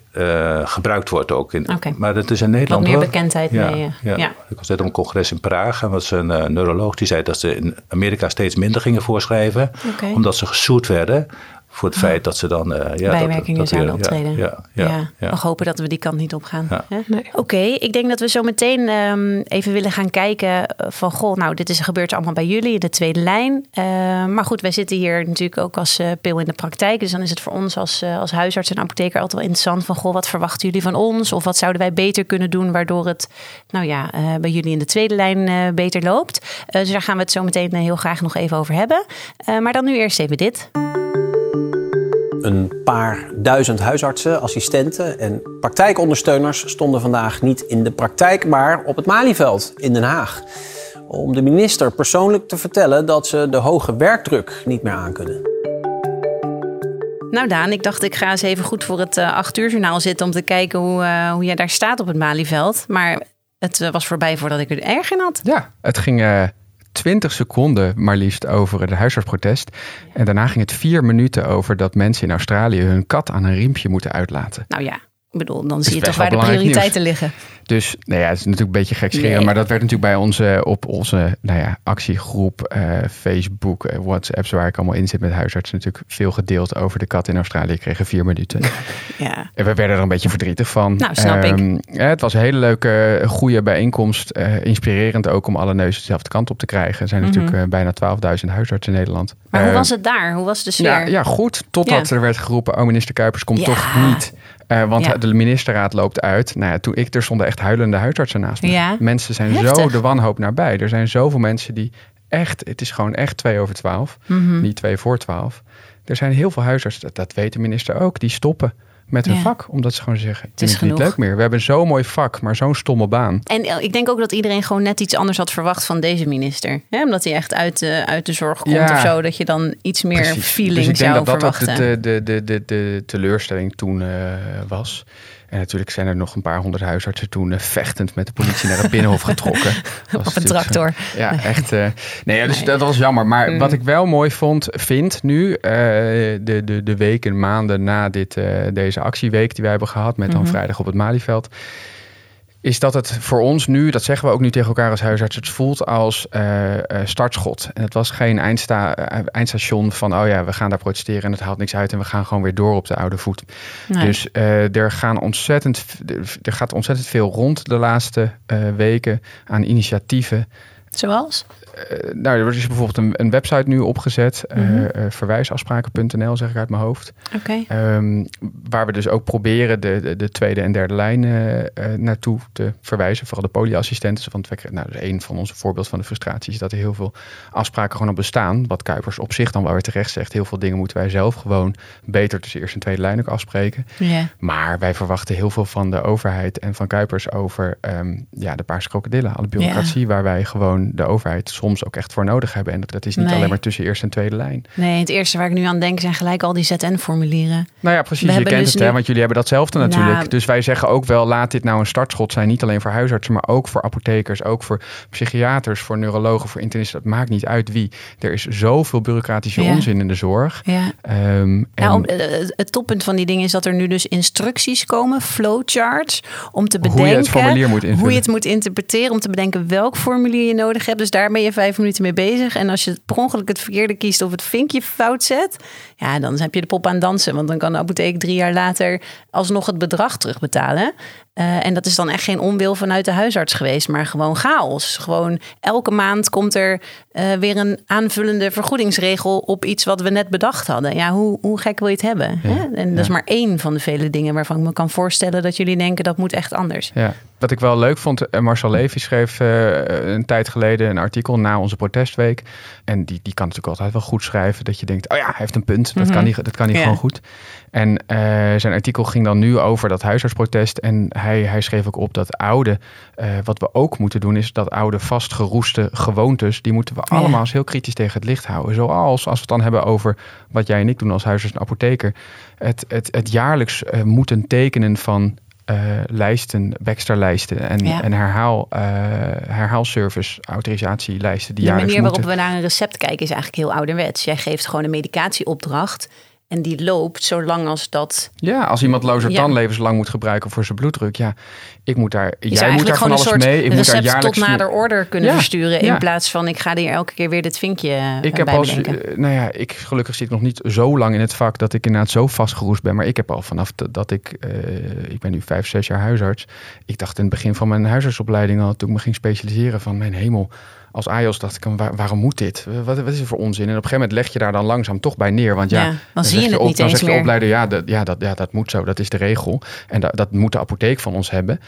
gebruikt wordt ook. In, okay. Maar dat is in Nederland Wat meer hoor. bekendheid ja, mee. Ja. ja. Ik was net op een congres in Praag en was een neuroloog die zei dat ze in Amerika steeds minder gingen voorschrijven. Okay. Omdat ze gezoet werden voor het feit dat ze dan uh, ja, bijwerkingen dat, dat zouden optreden. Ja, ja, ja, hopen dat we die kant niet op gaan. Nee. Oké, okay, ik denk dat we zo meteen um, even willen gaan kijken van goh, nou, dit is gebeurt allemaal bij jullie in de tweede lijn. Uh, maar goed, wij zitten hier natuurlijk ook als uh, pil in de praktijk. Dus dan is het voor ons als, als huisarts en apotheker altijd wel interessant van goh, wat verwachten jullie van ons? Of wat zouden wij beter kunnen doen waardoor het, nou ja, bij jullie in de tweede lijn beter loopt? dus daar gaan we het zo meteen heel graag nog even over hebben. maar dan nu eerst even dit. Een paar duizend huisartsen, assistenten en praktijkondersteuners stonden vandaag niet in de praktijk, maar op het Malieveld in Den Haag. Om de minister persoonlijk te vertellen dat ze de hoge werkdruk niet meer aankunnen. Nou Daan, ik dacht ik ga eens even goed voor het uh, 8 uur journaal zitten om te kijken hoe, uh, hoe jij daar staat op het Malieveld. Maar het uh, was voorbij voordat ik er erg in had. Ja, het ging 20 seconden maar liefst over het huisartsprotest. En daarna ging het vier minuten over dat mensen in Australië hun kat aan een riempje moeten uitlaten. Nou ja, ik bedoel, dan zie je toch waar de prioriteiten nieuws. liggen. Dus nou ja, het is natuurlijk een beetje gek scheren. Nee. Maar dat werd natuurlijk bij onze, op onze nou ja, actiegroep, uh, Facebook, uh, WhatsApp, waar ik allemaal in zit met huisartsen, natuurlijk veel gedeeld over de kat in Australië. kregen vier minuten. Ja. En we werden er een beetje verdrietig van. Nou, snap um, ik. Ja, het was een hele leuke, goede bijeenkomst. Uh, inspirerend ook om alle neuzen dezelfde kant op te krijgen. Er zijn Mhm. natuurlijk bijna 12.000 huisartsen in Nederland. Maar hoe Uh, was het daar? Hoe was de sfeer? ja, ja, goed. Totdat er werd geroepen, oh minister Kuipers komt toch niet. Uh, want Ja. de ministerraad loopt uit. Nou ja, toen ik er stonden echt huilende huisartsen naast me. Ja. Mensen zijn Heftig. zo de wanhoop nabij. Er zijn zoveel mensen die echt, het is gewoon echt twee over twaalf. Mhm. Niet twee voor twaalf. Er zijn heel veel huisartsen, dat, dat weet de minister ook, die stoppen met hun Ja. vak. Omdat ze gewoon zeggen, het is niet leuk meer. We hebben zo'n mooi vak, maar zo'n stomme baan. En eh, ik denk ook dat iedereen gewoon net iets anders had verwacht van deze minister. Hè? Omdat hij echt uit de, uit de zorg komt Ja. of zo. Dat je dan iets meer Precies. feeling dus ik denk dat dat de, de, de, de, de teleurstelling toen eh, was. En natuurlijk zijn er nog een paar honderd huisartsen toen eh, vechtend met de politie naar het binnenhof getrokken. Op een zo- tractor. Ja, echt. eh, nee, ja, dus Nee. dat was jammer. Maar Mm. wat ik wel mooi vond, vind nu, eh, de, de, de weken, maanden na dit, deze actieweek die wij hebben gehad, met dan Mhm. vrijdag op het Malieveld, is dat het voor ons nu, dat zeggen we ook nu tegen elkaar als huisarts, het voelt als eh, eh, startschot. En het was geen eindsta eh, eindstation van, oh ja, we gaan daar protesteren en het haalt niks uit en we gaan gewoon weer door op de oude voet. Nee. Dus er, gaan ontzettend, er gaat ontzettend veel rond de laatste weken aan initiatieven. Zoals? Eh, nou, er is bijvoorbeeld een, een website nu opgezet, eh, Mhm. eh, verwijsafspraken.nl zeg ik uit mijn hoofd. Ehm, waar we dus ook proberen de, de, de tweede en derde lijn naartoe te verwijzen. Vooral de polyassistenten. Want we, nou, dus een van onze voorbeelden van de frustratie is dat er heel veel afspraken gewoon op bestaan. Wat Kuipers op zich dan wel weer terecht zegt. Heel veel dingen moeten wij zelf gewoon beter tussen eerste en tweede lijn ook afspreken. Maar wij verwachten heel veel van de overheid en van Kuipers over ehm, ja, de paarse krokodillen. Alle bureaucratie waar wij gewoon gewoon de overheid soms ook echt voor nodig hebben. En dat, dat is niet Nee. alleen maar tussen eerste en tweede lijn. Nee, het eerste waar ik nu aan denk zijn gelijk al die ZN-formulieren. Nou ja, precies. We Je kent dus het, hè, want jullie hebben datzelfde natuurlijk. Nou- dus wij zeggen ook wel, laat dit nou een startschot zijn. Niet alleen voor huisartsen, maar ook voor apothekers. Ook voor psychiaters, voor neurologen, voor internisten. Het maakt niet uit wie. Er is zoveel bureaucratische Ja. onzin in de zorg. Ja. Ehm, en, Nou, om- eh, het toppunt van die dingen is dat er nu dus instructies komen, flowcharts, om te bedenken Hoe je het formulier moet invullen. hoe je het moet interpreteren, om te bedenken welk formulier je nodig hebt. Dus daar ben je vijf minuten mee bezig. En als je per ongeluk het verkeerde kiest of het vinkje fout zet, ja, dan heb je de pop aan dansen. Want dan kan de apotheek drie jaar later alsnog het bedrag terugbetalen. Eh, en dat is dan echt geen onwil vanuit de huisarts geweest, maar gewoon chaos. Gewoon elke maand komt er eh, weer een aanvullende vergoedingsregel op iets wat we net bedacht hadden. Ja, hoe, hoe gek wil je het hebben? hè? En dat is maar één van de vele dingen waarvan ik me kan voorstellen dat jullie denken dat moet echt anders. Ja, wat ik wel leuk vond, eh, Marcel Levy schreef een tijd geleden een artikel na onze protestweek. En die, die kan natuurlijk altijd wel goed schrijven. Dat je denkt, oh ja, hij heeft een punt. Dat Mhm. kan hij, dat kan Ja. gewoon goed. En zijn artikel ging dan nu over dat huisartsprotest. En hij, hij schreef ook op dat oude, eh, wat we ook moeten doen, is dat oude vastgeroeste gewoontes, die moeten we Ja. allemaal eens heel kritisch tegen het licht houden. Zoals, als we het dan hebben over wat jij en ik doen als huisarts en apotheker, het, het, het jaarlijks eh, moeten tekenen van eh, lijsten, Baxter-lijsten en, Ja. en herhaal, eh, herhaalservice, autorisatielijsten die De manier waarop moeten. we naar een recept kijken is eigenlijk heel ouderwets. Jij geeft gewoon een medicatieopdracht en die loopt zolang als dat Ja, als iemand lozertan Ja. levenslang moet gebruiken voor zijn bloeddruk, ja, ik moet daar, is jij moet daar van alles soort mee. Ik moet daar jaarlijks tot nader order kunnen Ja, versturen. In ja. plaats van ik ga hier elke keer weer dit vinkje eh, Ik heb bij als, bedenken. eh, nou ja, ik gelukkig zit nog niet zo lang in het vak dat ik inderdaad zo vastgeroest ben. Maar ik heb al vanaf dat ik, eh, ik ben nu vijf, zes jaar huisarts. Ik dacht in het begin van mijn huisartsopleiding al, toen ik me ging specialiseren, van mijn hemel. Als AIOS dacht ik, waar- waarom moet dit? Wat, wat is er voor onzin? En op een gegeven moment leg je daar dan langzaam toch bij neer. Want ja, Ja, dan zie je het op- niet dan eens zegt de meer. opleider, ja, dat, ja, dat, ja, dat moet zo. Dat is de regel. En da- dat moet de apotheek van ons hebben.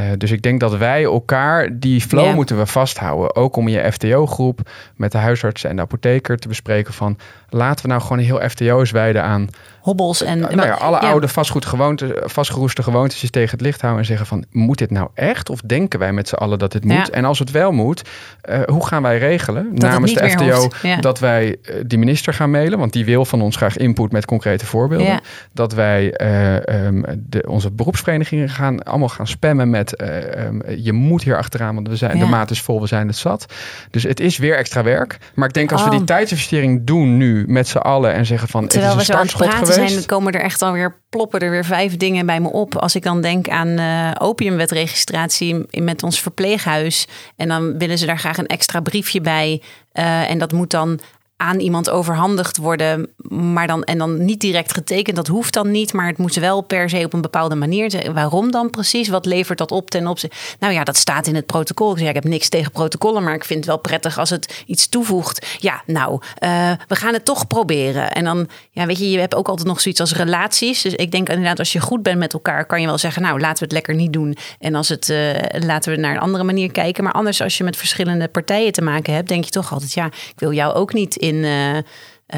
Eh, dus ik denk dat wij elkaar, die flow moeten we vasthouden. Ook om je FTO-groep met de huisartsen en de apotheker te bespreken van... laten we nou gewoon een heel FTO eens wijden aan... Hobbels en nou ja, alle ja. oude vastgoedgewoontes, vastgeroeste gewoontes tegen het licht houden... en zeggen van, moet dit nou echt? Of denken wij met z'n allen dat dit Ja. moet? En als het wel moet, eh, hoe gaan wij regelen namens de FTO... dat wij eh, die minister gaan mailen... want die wil van ons graag input met concrete voorbeelden dat wij eh, ehm, de, onze beroepsverenigingen gaan allemaal gaan spammen met eh, ehm, je moet hier achteraan, want we zijn, Ja. de maat is vol, we zijn het zat. Dus het is weer extra werk. Maar ik denk als we Oh. die tijdsinvestering doen nu met z'n allen en zeggen van Terwijl we het is zo een aan het praten geweest. zijn, komen er echt alweer ploppen er weer vijf dingen bij me op. Als ik dan denk aan eh opiumwetregistratie met ons verpleeghuis. En dan willen ze daar graag een extra briefje bij. Eh, en dat moet dan aan iemand overhandigd worden, maar dan en dan niet direct getekend. Dat hoeft dan niet, maar het moet wel per se op een bepaalde manier. Waarom dan precies? Wat levert dat op ten opzichte? Nou ja, dat staat in het protocol. Ik ik heb niks tegen protocollen, maar ik vind het wel prettig als het iets toevoegt. Ja, nou, eh, we gaan het toch proberen. En dan, ja, weet je, je hebt ook altijd nog zoiets als relaties. Dus ik denk inderdaad, als je goed bent met elkaar, kan je wel zeggen, nou, laten we het lekker niet doen. En als het, eh, laten we naar een andere manier kijken. Maar anders, als je met verschillende partijen te maken hebt, denk je toch altijd, ja, ik wil jou ook niet in. Eh, eh,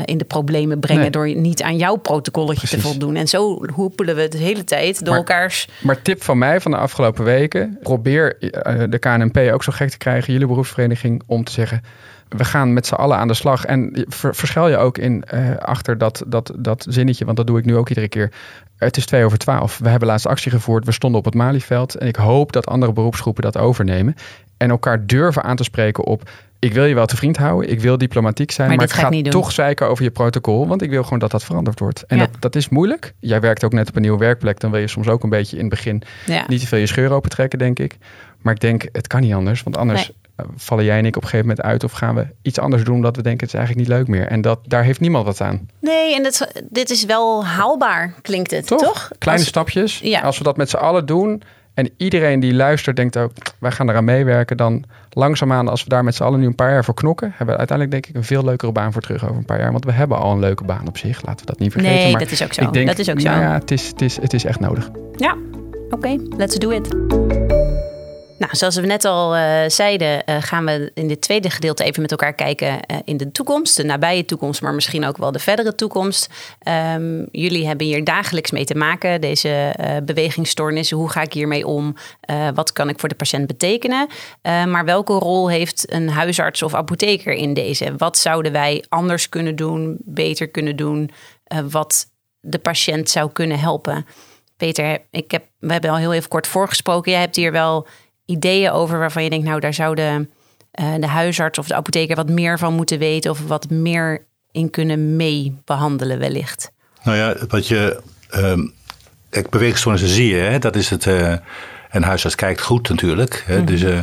in de problemen brengen Nee. door niet aan jouw protocolletje te voldoen. En zo hoepelen we de hele tijd door Maar- elkaars. Maar tip van mij van de afgelopen weken. Probeer eh, de KNNP ook zo gek te krijgen, jullie beroepsvereniging, om te zeggen. We gaan met z'n allen aan de slag. En ver- verschuil je ook in achter dat, dat, dat zinnetje, want dat doe ik nu ook iedere keer. Het is twee over twaalf. We hebben laatst actie gevoerd. We stonden op het Malieveld. En ik hoop dat andere beroepsgroepen dat overnemen. En elkaar durven aan te spreken op. Ik wil je wel te vriend houden. Ik wil diplomatiek zijn. Maar Maar, ik ga ik toch zeiken over je protocol. Want ik wil gewoon dat dat veranderd wordt. En Ja. dat, dat is moeilijk. Jij werkt ook net op een nieuwe werkplek. Dan wil je soms ook een beetje in het begin Ja. niet te veel je scheur open trekken, denk ik. Maar ik denk, het kan niet anders. Want anders eh, vallen jij en ik op een gegeven moment uit. Of gaan we iets anders doen omdat we denken, het is eigenlijk niet leuk meer. En dat, daar heeft niemand wat aan. Nee, en dit, dit is wel haalbaar, klinkt het, toch? Toch? Kleine Als- stapjes. Ja. Als we dat met z'n allen doen. En iedereen die luistert denkt ook, wij gaan eraan meewerken. Dan langzaamaan, als we daar met z'n allen nu een paar jaar voor knokken. Hebben we uiteindelijk denk ik een veel leukere baan voor terug over een paar jaar. Want we hebben al een leuke baan op zich. Laten we dat niet vergeten. Nee, maar dat is ook zo. Ik denk, Dat is ook zo. nou ja, het is, het, is, het is echt nodig. Ja, oké, let's do it. Nou, zoals we net al uh, zeiden, uh, gaan we in dit tweede gedeelte even met elkaar kijken uh, in de toekomst, de nabije toekomst, maar misschien ook wel de verdere toekomst. Um, jullie hebben hier dagelijks mee te maken, deze bewegingsstoornissen. Hoe ga ik hiermee om? wat kan ik voor de patiënt betekenen? maar welke rol heeft een huisarts of apotheker in deze? Wat zouden wij anders kunnen doen, beter kunnen doen, wat de patiënt zou kunnen helpen? Peter, ik heb, we hebben al heel even kort voorgesproken. Jij hebt hier wel ideeën over waarvan je denkt, nou, daar zou de, uh, de huisarts of de apotheker wat meer van moeten weten of wat meer in kunnen mee behandelen, wellicht? Nou ja, wat je. Uh, kijk, beweegstoornissen zie je, hè? dat is het. Uh, en huisarts kijkt goed natuurlijk. Hè? Mm -hmm. dus, uh,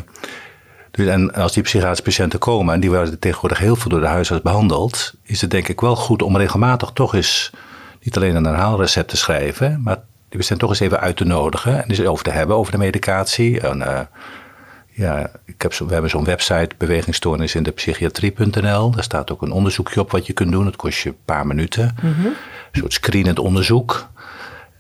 dus, en als die psychiatrische patiënten komen en die worden tegenwoordig heel veel door de huisarts behandeld, is het denk ik wel goed om regelmatig toch eens niet alleen een herhaalrecept te schrijven, maar die patiënt toch eens even uit te nodigen en eens over te hebben over de medicatie. En, uh, ja, ik heb zo, we hebben zo'n website, bewegingsstoornis in de psychiatrie.nl. Daar staat ook een onderzoekje op wat je kunt doen. Dat kost je een paar minuten. Mm -hmm. Een soort screenend onderzoek.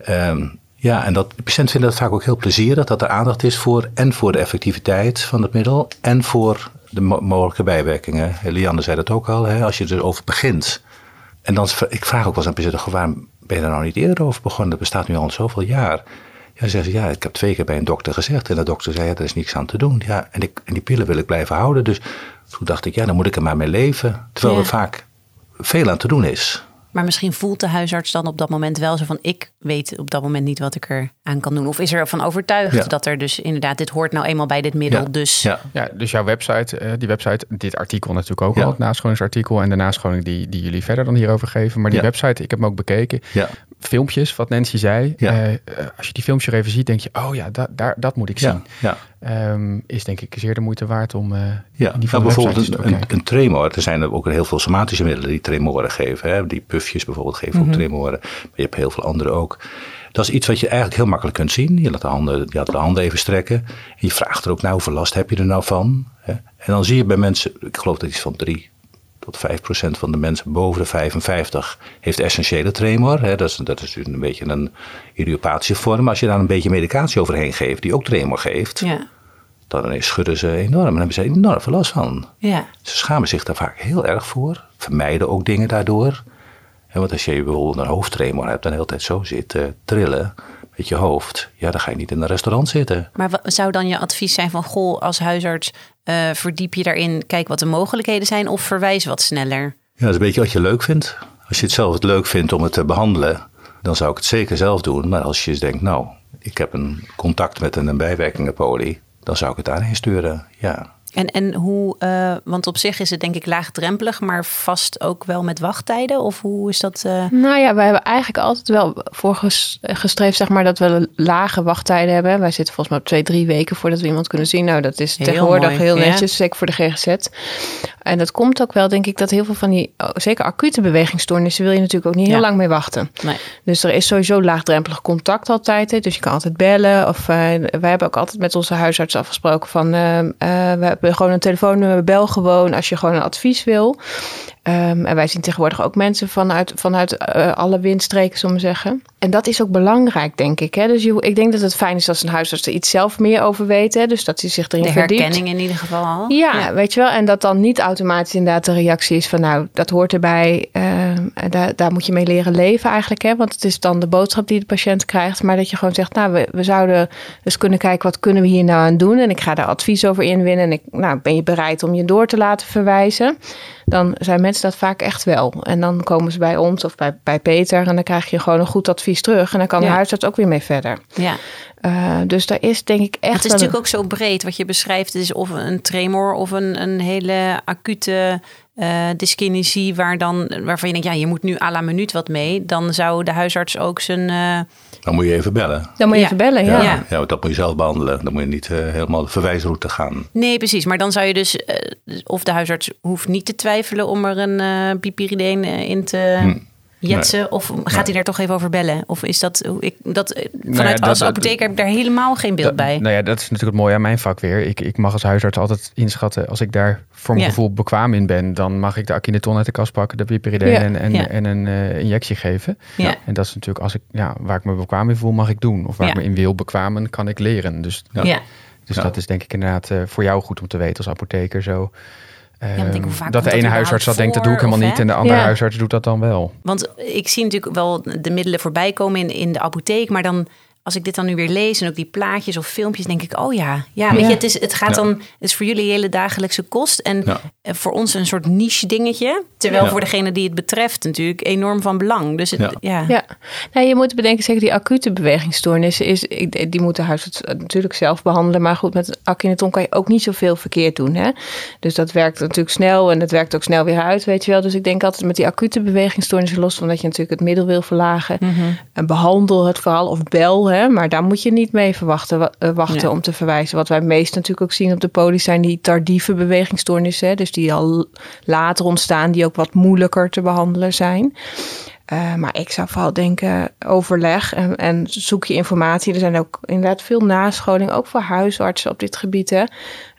Um, ja, en dat, de patiënt vindt dat vaak ook heel plezierig dat er aandacht is voor en voor de effectiviteit van het middel en voor de mo mogelijke bijwerkingen. Lianne zei dat ook al, hè, als je erover begint. En dan, ik vraag ook wel eens aan patiënten, waarom ben je er nou niet eerder over begonnen? Dat bestaat nu al zoveel jaar. Ja, zeggen ze, ja, ik heb twee keer bij een dokter gezegd. En de dokter zei, ja, er is niks aan te doen. Ja, en, ik, en die pillen wil ik blijven houden. Dus toen dacht ik, ja, dan moet ik er maar mee leven. Terwijl ja. er vaak veel aan te doen is. Maar misschien voelt de huisarts dan op dat moment wel zo van... ik weet op dat moment niet wat ik er aan kan doen. Of is er van overtuigd ja. dat er dus inderdaad... dit hoort nou eenmaal bij dit middel, ja. dus... Ja. ja, dus jouw website, uh, die website, dit artikel natuurlijk ook al... het nascholingsartikel en de nascholing die, die jullie verder dan hierover geven. Maar die website, ik heb hem ook bekeken. Filmpjes, wat Nancy zei. Uh, als je die filmpjes even ziet, denk je... oh ja, da, daar, dat moet ik zien. Ja. Um, is denk ik zeer de moeite waard om uh, ja, die nou, bijvoorbeeld een, een, een, tremor. Er zijn er ook heel veel somatische middelen die tremoren geven. Hè? Die puffjes bijvoorbeeld geven mm -hmm. ook tremoren. Maar je hebt heel veel andere ook. Dat is iets wat je eigenlijk heel makkelijk kunt zien. Je laat de handen, je laat de handen even strekken. En je vraagt er ook nou, hoeveel last heb je er nou van? Hè? En dan zie je bij mensen, ik geloof dat iets van drie tot 5 procent van de mensen boven de 55 heeft essentiële tremor. Hè? Dat, is, dat is een beetje een idiopathische vorm. Als je daar een beetje medicatie overheen geeft, die ook tremor geeft... Ja dan schudden ze enorm en hebben ze enorm veel last van. Ja. Ze schamen zich daar vaak heel erg voor, vermijden ook dingen daardoor. En want als je bijvoorbeeld een hoofdtremor hebt en de hele tijd zo zit uh, trillen met je hoofd, ja, dan ga je niet in een restaurant zitten. Maar wat zou dan je advies zijn van, goh, als huisarts uh, verdiep je daarin, kijk wat de mogelijkheden zijn of verwijs wat sneller? Ja, dat is een beetje wat je leuk vindt. Als je het zelf het leuk vindt om het te behandelen, dan zou ik het zeker zelf doen. Maar als je denkt, nou, ik heb een contact met een, een bijwerkingenpolie, dan zou ik het daarheen sturen, ja. En, en hoe, uh, want op zich is het denk ik laagdrempelig, maar vast ook wel met wachttijden? Of hoe is dat? Uh... Nou ja, wij hebben eigenlijk altijd wel voor gestreefd, zeg maar, dat we lage wachttijden hebben. Wij zitten volgens mij op twee, drie weken voordat we iemand kunnen zien. Nou, dat is heel tegenwoordig mooi. heel netjes, ja. zeker voor de GGZ. En dat komt ook wel, denk ik, dat heel veel van die, oh, zeker acute bewegingsstoornissen, wil je natuurlijk ook niet heel ja. lang mee wachten. Nee. Dus er is sowieso laagdrempelig contact altijd. Hè? Dus je kan altijd bellen. Of uh, wij hebben ook altijd met onze huisarts afgesproken van, we gewoon een telefoonnummer, bel gewoon als je gewoon een advies wil. Um, en wij zien tegenwoordig ook mensen vanuit, vanuit uh, alle windstreken, zullen we zeggen. En dat is ook belangrijk, denk ik. Hè? Dus je, ik denk dat het fijn is als een huisarts er iets zelf meer over weet. Hè? Dus dat hij zich erin verdiept. De herkenning in ieder geval al. Ja, ja, weet je wel. En dat dan niet automatisch inderdaad de reactie is van... nou, dat hoort erbij. Uh, daar, daar moet je mee leren leven eigenlijk. Hè? Want het is dan de boodschap die de patiënt krijgt. Maar dat je gewoon zegt, nou, we, we zouden dus kunnen kijken... wat kunnen we hier nou aan doen? En ik ga daar advies over inwinnen. En ik, nou, ben je bereid om je door te laten verwijzen? Dan zijn mensen dat vaak echt wel. En dan komen ze bij ons of bij, bij Peter en dan krijg je gewoon een goed advies terug. En dan kan de huisarts ook weer mee verder. Ja. Uh, dus daar is denk ik echt. Het is natuurlijk ook zo breed wat je beschrijft. Het is of een tremor of een, een hele acute uh, dyskinesie waar dan, waarvan je denkt, ja, je moet nu à la minuut wat mee. Dan zou de huisarts ook zijn. Uh... Dan moet je even bellen. Dan moet je ja. even bellen, ja. ja. ja. dat moet je zelf behandelen. Dan moet je niet uh, helemaal de verwijsroute gaan. Nee, precies. Maar dan zou je dus, of de huisarts hoeft niet te twijfelen om er een uh, pipirideen in te. Hm. Jetsen? Nee. Of gaat nee. hij daar toch even over bellen? Of is dat, ik, dat vanuit nou ja, dat, als apotheker heb ik daar helemaal geen beeld dat, bij. Nou ja, dat is natuurlijk het mooie aan mijn vak weer. Ik, ik mag als huisarts altijd inschatten, als ik daar voor mijn ja. gevoel bekwaam in ben, dan mag ik de akineton uit de kast pakken, de piperidine ja. en, en, ja. en een uh, injectie geven. En dat is natuurlijk als ik, ja, waar ik me bekwaam in voel, mag ik doen. Of waar ik me in wil bekwamen, kan ik leren. Dus ja. Dus Ja. dat is denk ik inderdaad eh, voor jou goed om te weten als apotheker zo. Ik vaak dat de ene dat huisarts dat denkt, dat doe ik helemaal of, niet. En de andere Ja. huisarts doet dat dan wel. Want ik zie natuurlijk wel de middelen voorbij komen in, in de apotheek. Maar dan, als ik dit dan nu weer lees en ook die plaatjes of filmpjes, denk ik, oh ja. Ja, weet Ja. je, het, is, het gaat Ja. dan, het is voor jullie hele dagelijkse kost. En Ja. eh, voor ons een soort niche dingetje. Terwijl Ja. voor degene die het betreft natuurlijk enorm van belang. Dus het, ja. Ja. Ja, nou, je moet bedenken, zeker die acute bewegingsstoornissen, is, ik- die moet de huisarts natuurlijk zelf behandelen. Maar goed, met Akhenaton kan je ook niet zoveel verkeerd doen. Hè? Dus dat werkt natuurlijk snel en het werkt ook snel weer uit, weet je wel. Dus ik denk altijd met die acute bewegingsstoornissen, los van dat je natuurlijk het middel wil verlagen, en behandel het vooral of bel. Hè? Maar daar moet je niet mee verwachten, wa- eh, wachten Ja. om te verwijzen. Wat wij meest natuurlijk ook zien op de poli zijn die tardieve bewegingsstoornissen. Hè? Dus die al later ontstaan, die ook wat moeilijker te behandelen zijn. Eh, maar ik zou vooral denken, overleg en, en zoek je informatie. Er zijn ook inderdaad veel nascholing, ook voor huisartsen op dit gebied. Hè.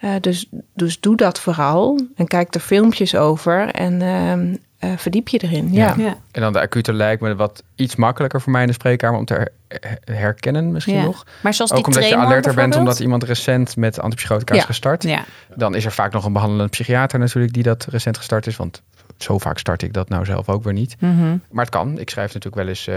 Eh, dus, dus doe dat vooral en kijk er filmpjes over en ehm, eh, verdiep je erin. Ja. Ja. En dan de acute lijkt me wat iets makkelijker voor mij in de spreekkamer om te her- her- herkennen misschien Ja. nog. Maar zoals die Ook omdat je alerter bent omdat iemand recent met antipsychotica is Ja. gestart. Ja. Dan is er vaak nog een behandelend psychiater natuurlijk die dat recent gestart is. Want zo vaak start ik dat nou zelf ook weer niet. Mhm. Maar het kan. Ik schrijf natuurlijk wel eens... eh,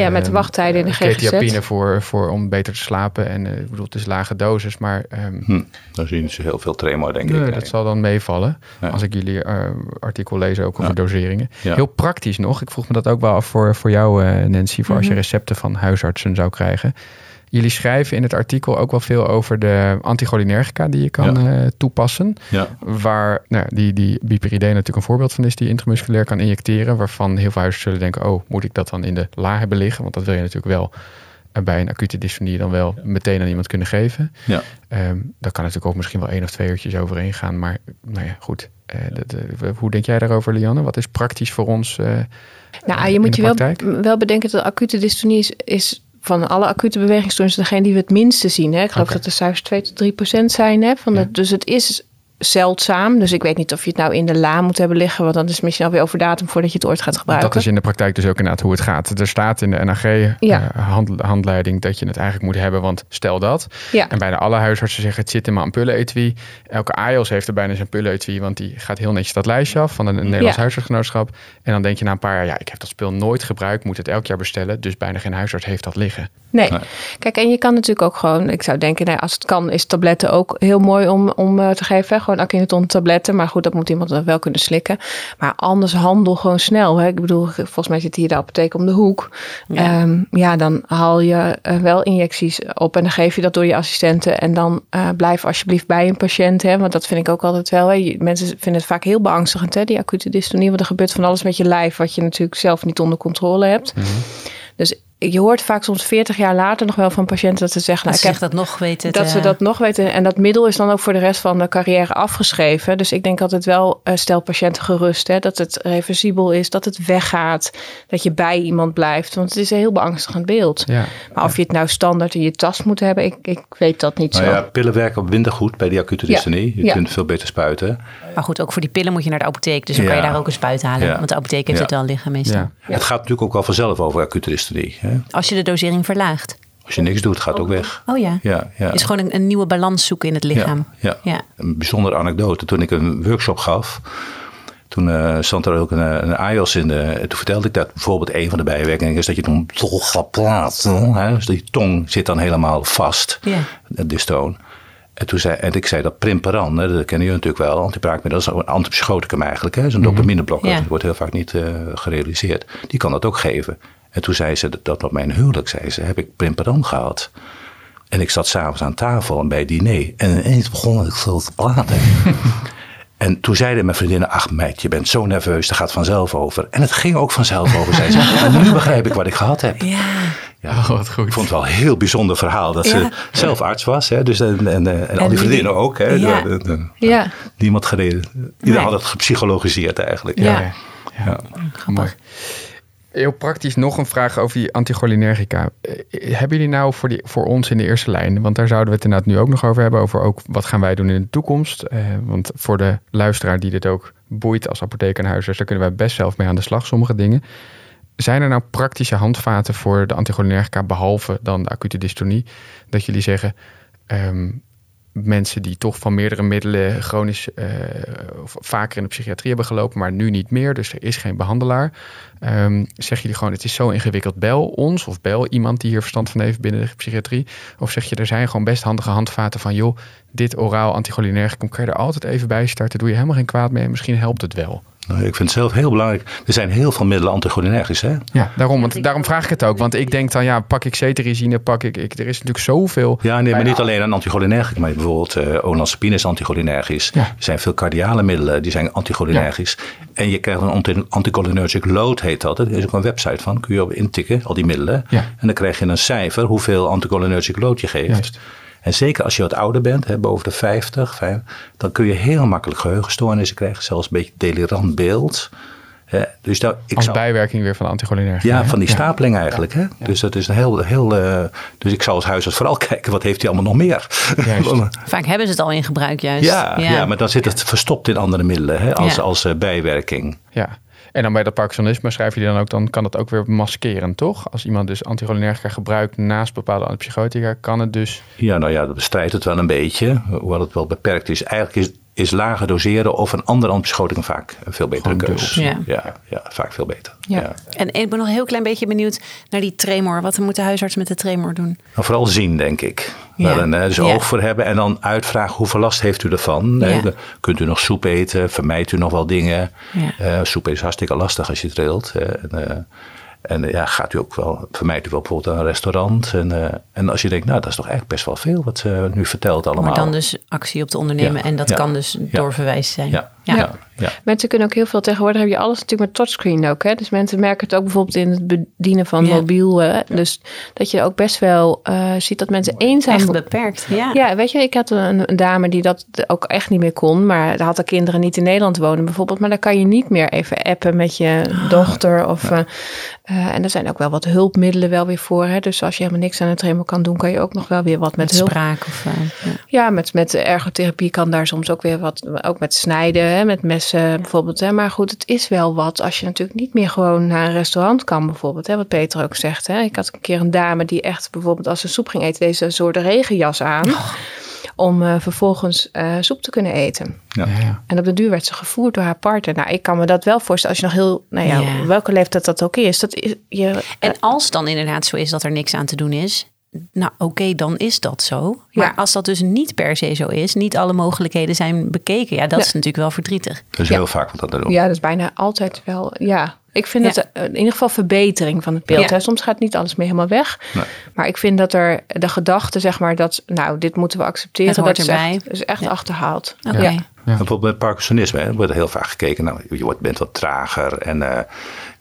Ja, met de ehm, wachttijden in de eh, GGZ. Ketiapine voor, voor, om beter te slapen. En eh, ik bedoel, het is lage dosis, maar... ehm, Hm, dan zie je niet zo heel veel tremor, denk Nee, ik. dat zal dan meevallen. Ja. Als ik jullie eh, artikel lees ook over Ja. doseringen. Ja. Heel praktisch nog. Ik vroeg me dat ook wel af voor, voor jou, eh, Nancy. Voor als Mhm. je recepten van huisartsen zou krijgen. Jullie schrijven in het artikel ook wel veel over de anticholinergica die je kan eh, toepassen. Ja. Waar nou, die, die biperidine natuurlijk een voorbeeld van is, die intramusculair kan injecteren. Waarvan heel veel huisartsen zullen denken: oh, moet ik dat dan in de la hebben liggen? Want dat wil je natuurlijk wel eh, bij een acute dystonie dan wel meteen aan iemand kunnen geven. Ja. Ehm daar kan natuurlijk ook misschien wel één of twee uurtjes overheen gaan. Maar nou ja, goed. Eh, hoe denk jij daarover, Lianne? Wat is praktisch voor ons? eh, Nou, je in moet de je wel, wel bedenken dat acute dystonie is, is van alle acute bewegingsstoornissen degene die we het minste zien. Hè? Ik geloof dat de cijfers 2 tot 3 procent zijn. Hè? Van Ja. dus het is zeldzaam. Dus ik weet niet of je het nou in de la moet hebben liggen. Want dan is het misschien alweer over datum voordat je het ooit gaat gebruiken. Dat is in de praktijk dus ook inderdaad hoe het gaat. Er staat in de NAG Ja. eh, hand- handleiding dat je het eigenlijk moet hebben. Want stel dat. Ja. En bijna alle huisartsen zeggen het zit in mijn ampullenetui. Elke AIOS heeft er bijna zijn ampullenetui. Want die gaat heel netjes dat lijstje af van een, Nederlands Ja. huisartsgenootschap. En dan denk je na een paar jaar, ja ik heb dat spul nooit gebruikt. Moet het elk jaar bestellen. Dus bijna geen huisarts heeft dat liggen. Nee. Nee. Kijk, en je kan natuurlijk ook gewoon, ik zou denken, nou, als het kan, is tabletten ook heel mooi om, om eh, te geven. Hè? Gewoon tabletten. Maar goed, dat moet iemand dan wel kunnen slikken. Maar anders handel gewoon snel. Hè? Ik bedoel, volgens mij zit hier de apotheek om de hoek. Ja. Ja, ja dan haal je eh, wel injecties op en dan geef je dat door je assistenten. En dan eh, blijf alsjeblieft bij een patiënt. Hè? Want dat vind ik ook altijd wel. Hè? Mensen vinden het vaak heel beangstigend, hè? die acute dystonie. Want er gebeurt van alles met je lijf wat je natuurlijk zelf niet onder controle hebt. Dus je hoort vaak soms 40 jaar later nog wel van patiënten dat ze zeggen... Dat Nou, ze ik heb zich dat nog weten. dat ze dat nog weten. En dat middel is dan ook voor de rest van de carrière afgeschreven. Dus ik denk altijd wel, eh, stel patiënten gerust. Hè, dat het reversibel is, dat het weggaat. Dat je bij iemand blijft. Want het is een heel beangstigend beeld. Ja. Maar of je het nou standaard in je tas moet hebben, ik, ik weet dat niet Nou zo. ja, pillen werken minder goed bij die acute Ja. dystonie. Je Ja. kunt veel beter spuiten. Maar goed, ook voor die pillen moet je naar de apotheek. Dus dan kan je daar ook een spuit halen. Ja. Want de apotheek heeft Ja. het wel liggen meestal. Ja. Het gaat natuurlijk ook wel vanzelf over acute dystonie. Hè? Als je de dosering verlaagt. Als je niks doet, gaat het ook weg. Oh ja. Ja, ja. Is gewoon een, een nieuwe balans zoeken in het lichaam. Ja, ja. Ja. Een bijzondere anekdote. Toen ik een workshop gaf, toen eh, stond er ook een, eh, een AIOS in de. en Toen vertelde ik dat bijvoorbeeld een van de bijwerkingen is dat je dan toch gaat praten. Hè? Dus die tong zit dan helemaal vast, Ja. de dystoon. En, toen zei, en ik zei dat Primperan, hè, dat kennen jullie natuurlijk wel, antipraakmiddel, dat is een antipsychoticum eigenlijk. Is een dopamineblokker, Ja. dat wordt heel vaak niet eh, gerealiseerd. Die kan dat ook geven. En toen zei ze dat, dat op mijn huwelijk, zei ze, heb ik Primperan gehad. En ik zat s'avonds aan tafel en bij het diner. En ineens begon ik zo te praten. En toen zeiden mijn vriendinnen, ach meid, je bent zo nerveus, dat gaat vanzelf over. En het ging ook vanzelf over, zei ze. En nu begrijp ik wat ik gehad heb. Ja. Ja, Oh, wat goed. ik vond het wel een heel bijzonder verhaal dat Ja. ze zelf arts was. Hè, dus, en, en, en, al die die- vriendinnen ook. Hè, Ja. De- de- de- Ja. Niemand gereden. Iedereen Nee. had het gepsychologiseerd eigenlijk. Ja. Ja. Ja. Mooi. Heel praktisch nog een vraag over die anticholinergica. Eh, hebben jullie nou voor, die, voor ons in de eerste lijn, want daar zouden we het inderdaad nu ook nog over hebben, over ook wat gaan wij doen in de toekomst. Eh, want voor de luisteraar die dit ook boeit als apotheker daar kunnen wij best zelf mee aan de slag, sommige dingen. Zijn er nou praktische handvaten voor de anticholinergica, behalve dan de acute dystonie, dat jullie zeggen, ehm, mensen die toch van meerdere middelen chronisch uh, vaker in de psychiatrie hebben gelopen, maar nu niet meer. Dus er is geen behandelaar. Um, zeg je gewoon, het is zo ingewikkeld, bel ons of bel iemand die hier verstand van heeft binnen de psychiatrie. Of zeg je, er zijn gewoon best handige handvaten van, joh, dit oraal anticholinergicum kan je er altijd even bij starten. Doe je helemaal geen kwaad mee misschien helpt het wel. Nou, ik vind het zelf heel belangrijk. Er zijn heel veel middelen anticholinergisch, hè? Ja, daarom, want, daarom vraag ik het ook. Want ik denk dan, ja, pak ik cetirizine, pak ik, ik... Er is natuurlijk zoveel... Ja, nee, maar niet alleen een anticholinergisch. Maar bijvoorbeeld uh, olanzapine is anticholinergisch. Ja. Er zijn veel cardiale middelen, die zijn anticholinergisch. Ja. En je krijgt een anticholinergic load, heet dat. Er is ook een website van, kun je op intikken, al die middelen. Ja. En dan krijg je een cijfer, hoeveel anticholinergic load je geeft. Juist. En zeker als je wat ouder bent, hè, boven de 50, dan kun je heel makkelijk geheugenstoornissen krijgen, zelfs een beetje delirant beeld. Hè. Dus daar, ik Als bijwerking weer van anticholinergica. Ja, van die stapeling eigenlijk. Hè? Dus dat is een heel. heel uh, dus ik zou als huisarts vooral kijken, wat heeft hij allemaal nog meer? Vaak hebben ze het al in gebruik, juist. Ja, ja. maar dan zit het verstopt in andere middelen hè, als, als uh, bijwerking. Ja. En dan bij dat Parkinsonisme schrijf je dan ook, dan kan dat ook weer maskeren, toch? Als iemand dus anticholinergica gebruikt naast bepaalde antipsychotica, kan het dus... Ja, nou ja, dat bestrijdt het wel een beetje, hoewel het wel beperkt is. Eigenlijk is is lager doseren of een andere antipsychotica vaak een veel betere keuze. Ja. ja. Ja, vaak veel beter. Ja. En ik ben nog een heel klein beetje benieuwd naar die tremor. Wat moet de huisarts met de tremor doen? Nou, vooral zien, denk ik. Ja. Daar een dus oog voor hebben en dan uitvragen hoeveel last heeft u ervan. Kunt u nog soep eten? Vermijdt u nog wel dingen? Uh, soep is hartstikke lastig als je trilt. En, uh, en ja, gaat u ook wel, vermijdt u wel bijvoorbeeld een restaurant. En, uh, en als je denkt, nou, dat is toch eigenlijk best wel veel wat ze nu vertelt allemaal. Maar dan dus actie op te ondernemen en dat kan dus doorverwijs zijn. Ja. Ja. Ja. Mensen kunnen ook heel veel. Tegenwoordig heb je alles natuurlijk met touchscreen ook. Hè? Dus mensen merken het ook bijvoorbeeld in het bedienen van mobiel. Hè? Dus dat je ook best wel uh, ziet dat mensen eenzaam... Echt beperkt, ja. Ja, weet je, ik had een, een, dame die dat ook echt niet meer kon. Maar had de kinderen niet in Nederland wonen bijvoorbeeld. Maar dan kan je niet meer even appen met je oh. dochter. Of, uh, uh, en er zijn ook wel wat hulpmiddelen wel weer voor. Hè? Dus als je helemaal niks aan het tremor kan doen... kan je ook nog wel weer wat met, met hulp... spraak of... ja, ja met, met ergotherapie kan daar soms ook weer wat... Ook met snijden met messen bijvoorbeeld. Hè. Maar goed, het is wel wat als je natuurlijk niet meer gewoon naar een restaurant kan bijvoorbeeld. Hè, wat Peter ook zegt. Hè. Ik had een keer een dame die echt bijvoorbeeld als ze soep ging eten, deze soort regenjas aan. Oh. Om uh, vervolgens uh, soep te kunnen eten. Ja. En op de duur werd ze gevoerd door haar partner. Nou, ik kan me dat wel voorstellen als je nog heel, nou ja, ja. welke leeftijd dat ook is. Dat is je, en als dan inderdaad zo is dat er niks aan te doen is, nou oké, dan is dat zo. Maar als dat dus niet per se zo is, niet alle mogelijkheden zijn bekeken, ja, dat is natuurlijk wel verdrietig. Dat is heel vaak wat dat doen. Ja, dat is bijna altijd wel, ja. Ik vind het in ieder geval verbetering van het beeld. Soms gaat niet alles meer helemaal weg. Nee. Maar ik vind dat er de gedachte, zeg maar, dat nou, dit moeten we accepteren. dat erbij. is echt, is echt achterhaald. Okay. Ja. Bijvoorbeeld bij Parkinsonisme hè, wordt heel vaak gekeken. Nou, je wordt, bent wat trager en uh,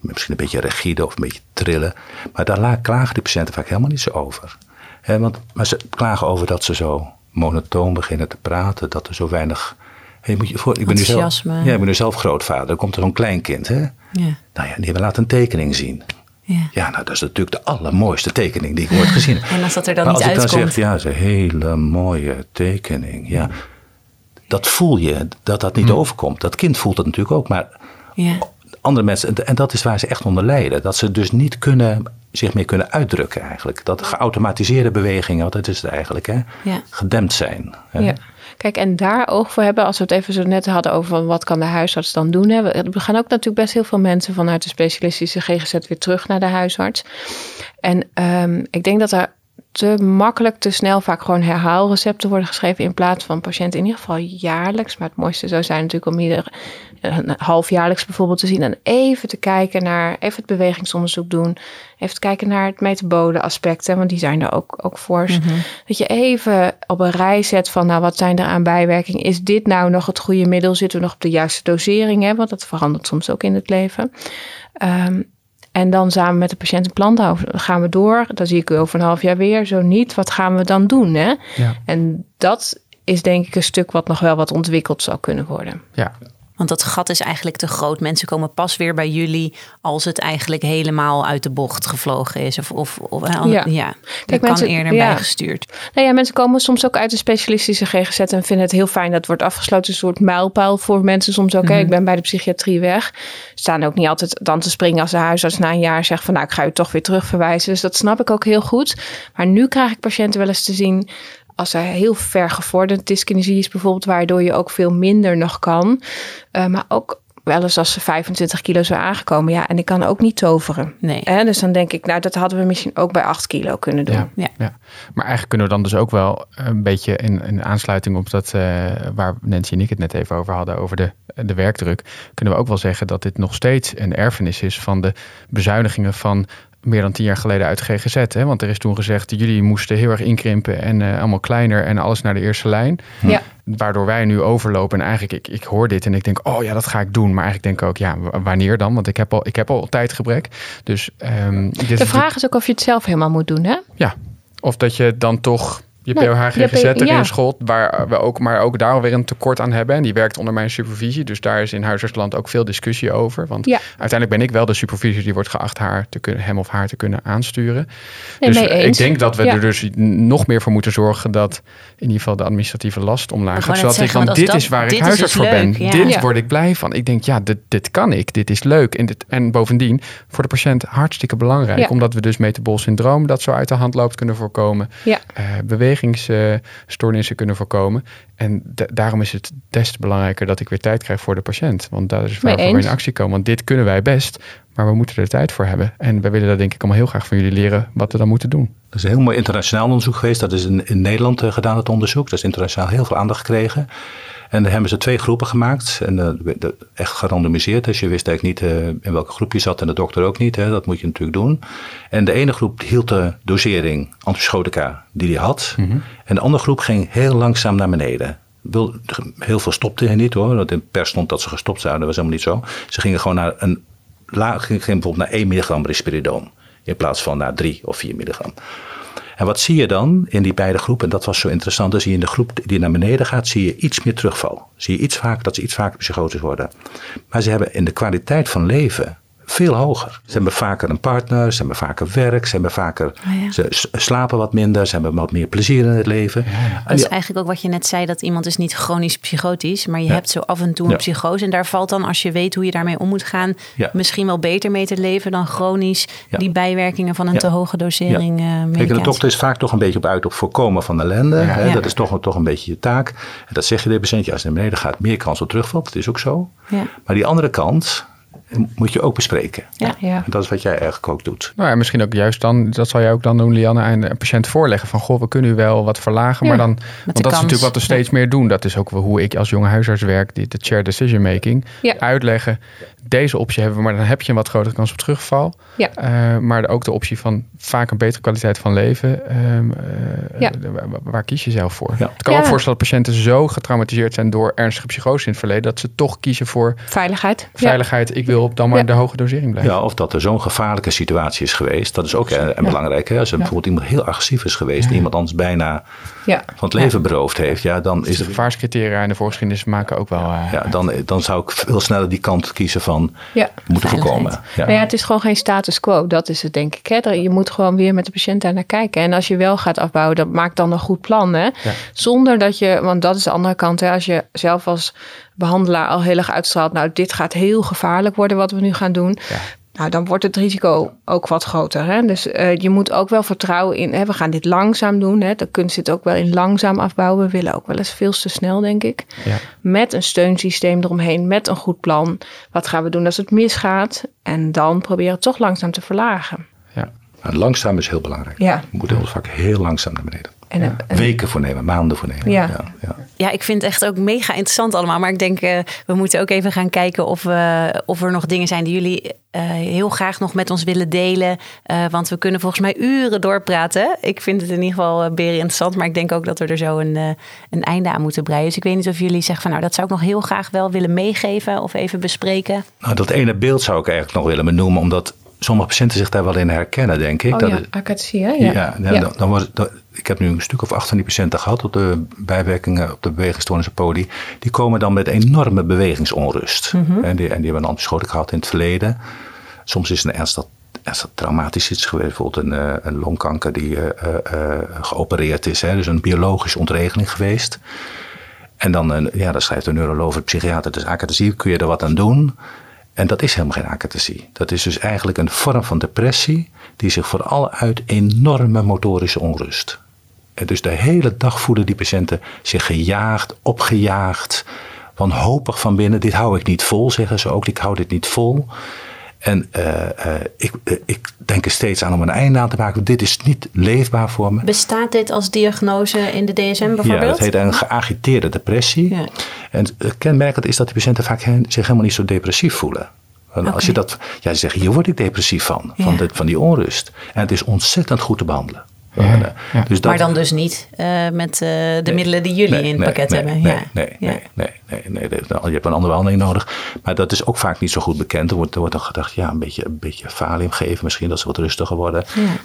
misschien een beetje rigide of een beetje trillen. Maar daar klagen de patiënten vaak helemaal niet zo over. want, maar ze klagen over dat ze zo monotoon beginnen te praten, dat er zo weinig. Hey, moet je voor, ik, ben nu zelf, ja, ik ben nu zelf grootvader. Dan komt er zo'n kleinkind. Hè? Ja. Nou ja, die laat een tekening zien. Ja. ja, nou dat is natuurlijk de allermooiste tekening die ik ooit gezien heb. En als dat er dan maar niet uitkomt. Als ik dan zeg, ja, is een hele mooie tekening. Ja, dat voel je, dat dat niet hm. overkomt. Dat kind voelt het natuurlijk ook, maar ja andere mensen, en dat is waar ze echt onder lijden. Dat ze dus niet kunnen, zich meer kunnen uitdrukken eigenlijk. Dat geautomatiseerde bewegingen, dat is het eigenlijk, hè? Ja. gedempt zijn. Ja. Kijk, en daar oog voor hebben, als we het even zo net hadden over wat kan de huisarts dan doen. Hè? We gaan ook natuurlijk best heel veel mensen vanuit de specialistische GGZ weer terug naar de huisarts. En um, ik denk dat er te makkelijk, te snel vaak gewoon herhaalrecepten worden geschreven in plaats van patiënten in ieder geval jaarlijks. Maar het mooiste zou zijn natuurlijk om ieder halfjaarlijks bijvoorbeeld te zien en even te kijken naar, even het bewegingsonderzoek doen, even te kijken naar het metabole aspecten, want die zijn er ook, ook fors. Mhm. Dat je even op een rij zet van, nou wat zijn er aan bijwerkingen? Is dit nou nog het goede middel? Zitten we nog op de juiste dosering? Hè? Want dat verandert soms ook in het leven. Um, en dan samen met de patiënt een plan houden. Gaan we door? Dan zie ik u over een half jaar weer. Zo niet, wat gaan we dan doen? Hè? Ja. En dat is denk ik een stuk wat nog wel wat ontwikkeld zou kunnen worden. Ja, want dat gat is eigenlijk te groot. Mensen komen pas weer bij jullie als het eigenlijk helemaal uit de bocht gevlogen is. Of, of, of ja. ja, Kijk, kan eerder ja. bijgestuurd. Nou ja, mensen komen soms ook uit de specialistische GGZ en vinden het heel fijn dat het wordt afgesloten. Een soort mijlpaal voor mensen soms ook. Mm Ik ben bij de psychiatrie weg. Staan ook niet altijd dan te springen als de huisarts na een jaar zegt van nou ik ga u toch weer terugverwijzen. Dus dat snap ik ook heel goed. Maar nu krijg ik patiënten wel eens te zien als er heel ver gevorderd dyskinesie is bijvoorbeeld, waardoor je ook veel minder nog kan. Uh, maar ook wel eens als ze 25 kilo zijn aangekomen. Ja, en ik kan ook niet toveren. Nee. Hè? Dus dan denk ik, nou, dat hadden we misschien ook bij 8 kilo kunnen doen. Ja, ja. ja. Maar eigenlijk kunnen we dan dus ook wel een beetje in, in aansluiting op dat uh, waar Nancy en ik het net even over hadden, over de, de werkdruk, kunnen we ook wel zeggen dat dit nog steeds een erfenis is van de bezuinigingen van meer dan tien jaar geleden uit GGZ. Hè? Want er is toen gezegd, jullie moesten heel erg inkrimpen en uh, allemaal kleiner en alles naar de eerste lijn. Ja. Waardoor wij nu overlopen. En eigenlijk, ik, ik hoor dit en ik denk, oh ja, dat ga ik doen. Maar eigenlijk denk ik ook, ja, wanneer dan? Want ik heb al, ik heb al tijdgebrek. Dus, um, de vraag is ook of je het zelf helemaal moet doen, hè? Ja, of dat je dan toch je nee, POH GGZ erin ja. school, waar we ook, maar ook daar alweer een tekort aan hebben. En die werkt onder mijn supervisie. Dus daar is in Huisartsland ook veel discussie over. Want ja. uiteindelijk ben ik wel de supervisor die wordt geacht haar te kunnen, hem of haar te kunnen aansturen. Nee, dus eens. ik denk dat we er dus nog meer voor moeten zorgen dat in ieder geval de administratieve last omlaag gaat. Zodat ik, want dit dat, is waar dit ik huisarts voor leuk, ben. ja. Dit Ja. word ik blij van. Ik denk, ja, dit, dit kan ik. Dit is leuk. En, dit, en bovendien voor de patiënt hartstikke belangrijk. Ja. Omdat we dus metabol syndroom dat zo uit de hand loopt kunnen voorkomen. Ja. Uh. Uh, stoornissen kunnen voorkomen. En daarom is het des te belangrijker dat ik weer tijd krijg voor de patiënt. Want daar is waarvoor we in actie komen. Want dit kunnen wij best, maar we moeten er tijd voor hebben. En wij willen dat denk ik allemaal heel graag van jullie leren wat we dan moeten doen. Dat is een heel mooi internationaal onderzoek geweest. Dat is in, in Nederland uh, gedaan, het onderzoek. Dat is internationaal heel veel aandacht gekregen. En daar hebben ze twee groepen gemaakt. En uh, echt gerandomiseerd. Dus je wist eigenlijk niet uh, in welke groep je zat. En de dokter ook niet. Hè. Dat moet je natuurlijk doen. En de ene groep hield de dosering antipsychotica die hij had. Mhm. En de andere groep ging heel langzaam naar beneden. Heel veel stopte hij niet hoor. Want in pers stond dat ze gestopt zouden. Dat was helemaal niet zo. Ze gingen gewoon naar een laag, ging bijvoorbeeld naar 1 milligram risperidone. In plaats van naar 3 of 4 milligram. En wat zie je dan in die beide groepen? En dat was zo interessant. Dan zie je in de groep die naar beneden gaat, zie je iets meer terugval. Zie je iets vaker dat ze iets vaker psychotisch worden. Maar ze hebben in de kwaliteit van leven veel hoger. Ze hebben vaker een partner, ze hebben vaker werk, ze hebben vaker, oh ja. ze slapen wat minder, ze hebben wat meer plezier in het leven. Ja, ja. Dat is eigenlijk ook wat je net zei, dat iemand is niet chronisch psychotisch, maar je hebt zo af en toe een psychose. En daar valt dan, als je weet hoe je daarmee om moet gaan, misschien wel beter mee te leven dan chronisch die bijwerkingen van een te hoge dosering uh, medicatie. Kijk, de dokter is vaak toch een beetje op uit op voorkomen van ellende. Hè? Dat is toch, toch een beetje je taak. En dat zeg je de patiënt, als het naar beneden gaat, meer kans op terugval. Dat is ook zo. Maar die andere kant, moet je ook bespreken. Ja, ja. En dat is wat jij eigenlijk ook doet. Nou ja, misschien ook juist dan, dat zal jij ook dan doen, Lianne, aan een patiënt voorleggen van, goh, we kunnen u wel wat verlagen, ja, maar dan, want dat kans. is natuurlijk wat we steeds ja. meer doen. Dat is ook hoe ik als jonge huisarts werk, die, de chair decision making, ja. uitleggen. Deze optie hebben we, maar dan heb je een wat grotere kans op terugval. Ja. Uh, maar ook de optie van vaak een betere kwaliteit van leven. Uh, ja. waar, waar, kies je zelf voor? Het kan ook voorstellen dat patiënten zo getraumatiseerd zijn door ernstige psychose in het verleden, dat ze toch kiezen voor veiligheid. Veiligheid, ik wil dan maar de hoge dosering blijven. Ja, of dat er zo'n gevaarlijke situatie is geweest. Dat is ook en, en belangrijk. Hè? Als er bijvoorbeeld iemand heel agressief is geweest, en iemand anders bijna van het leven beroofd heeft, ja, dan is de gevaarscriteria en de voorgeschiedenis maken ook wel. Uh, ja, dan, dan zou ik veel sneller die kant kiezen van moeten voorkomen. Ja. Nou ja, het is gewoon geen status quo. Dat is het, denk ik. Hè? Je moet gewoon weer met de patiënt daar naar kijken. En als je wel gaat afbouwen, dan maak dan een goed plan. Hè? Zonder dat je, want dat is de andere kant. Hè? Als je zelf als behandelaar al heel erg uitstraalt. Nou, dit gaat heel gevaarlijk worden wat we nu gaan doen. Ja. Nou, dan wordt het risico ook wat groter. Hè? Dus uh, je moet ook wel vertrouwen in. Hè? We gaan dit langzaam doen. Hè? De kunst zit ook wel in langzaam afbouwen. We willen ook wel eens veel te snel, denk ik. Ja. Met een steunsysteem eromheen, met een goed plan. Wat gaan we doen als het misgaat? En dan proberen het toch langzaam te verlagen. Ja. Maar langzaam is heel belangrijk. Ja. We moeten vaak heel langzaam naar beneden. En, ja. en, Weken voor nemen, maanden voor nemen. Ja. Ja, ja. ja, ik vind het echt ook mega interessant allemaal. Maar ik denk, uh, we moeten ook even gaan kijken of, we, of er nog dingen zijn die jullie uh, heel graag nog met ons willen delen. Uh, want we kunnen volgens mij uren doorpraten. Ik vind het in ieder geval uh, beren interessant. Maar ik denk ook dat we er zo een, een einde aan moeten breien. Dus ik weet niet of jullie zeggen van nou, dat zou ik nog heel graag wel willen meegeven of even bespreken. Nou, dat ene beeld zou ik eigenlijk nog willen benoemen, omdat sommige patiënten zich daar wel in herkennen, denk ik. Oh dat ja? Ja, ja, ja. Dan, dan was, ik heb nu een stuk of acht van die patiënten gehad op de bijwerkingen op de bewegingsstoornissen poli. Die komen dan met enorme bewegingsonrust. Mhm. En, die, en die hebben een antipsychotica gehad in het verleden. Soms is het een ernstig, ernstig traumatisch iets geweest. Bijvoorbeeld een, uh, een longkanker die uh, uh, geopereerd is. Hè, dus een biologische ontregeling geweest. En dan, ja, dan schrijft de neuroloog, de psychiater, dus akathesie, kun je er wat aan doen? En dat is helemaal geen akathesie. Dat is dus eigenlijk een vorm van depressie die zich vooral uit enorme motorische onrust. En dus de hele dag voelen die patiënten zich gejaagd, opgejaagd, wanhopig van binnen. Dit hou ik niet vol, zeggen ze ook. Ik hou dit niet vol. En uh, uh, ik, uh, ik, denk er steeds aan om een einde aan te maken. Dit is niet leefbaar voor me. Bestaat dit als diagnose in de DSM bijvoorbeeld? Ja, dat heet een geagiteerde depressie. Ja. En kenmerkend is dat die patiënten vaak zich helemaal niet zo depressief voelen. Okay. Als je dat, ja, ze zeggen, hier word ik depressief van, van, de, van die onrust. En het is ontzettend goed te behandelen. Ja, ja. Dus dat, maar dan dus niet uh, met uh, de nee, middelen die jullie nee, in het nee, pakket nee, hebben. Nee, ja. nee, nee, nee, Je hebt een andere behandeling nodig. Maar dat is ook vaak niet zo goed bekend. Er wordt, er wordt dan gedacht, ja, een beetje, een beetje valium geven. Misschien dat ze wat rustiger worden.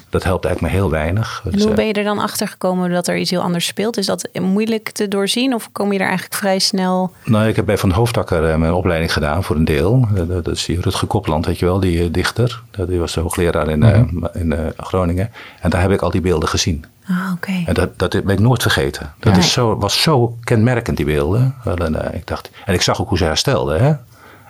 Dat helpt eigenlijk maar heel weinig. En hoe ben je er dan achter gekomen dat er iets heel anders speelt? Is dat moeilijk te doorzien of kom je er eigenlijk vrij snel? Nou, ik heb bij Van Hoofdakker mijn opleiding gedaan voor een deel. Dat is die Rutger Kopland, weet je wel, die dichter. Die was hoogleraar in, mm-hmm. in Groningen. En daar heb ik al die beelden gezien. Ah, okay. En dat, dat ben ik nooit vergeten. Dat Ja. is zo, was zo kenmerkend, die beelden. Wel, En, uh, ik dacht, en ik zag ook hoe ze herstelden. Hè? En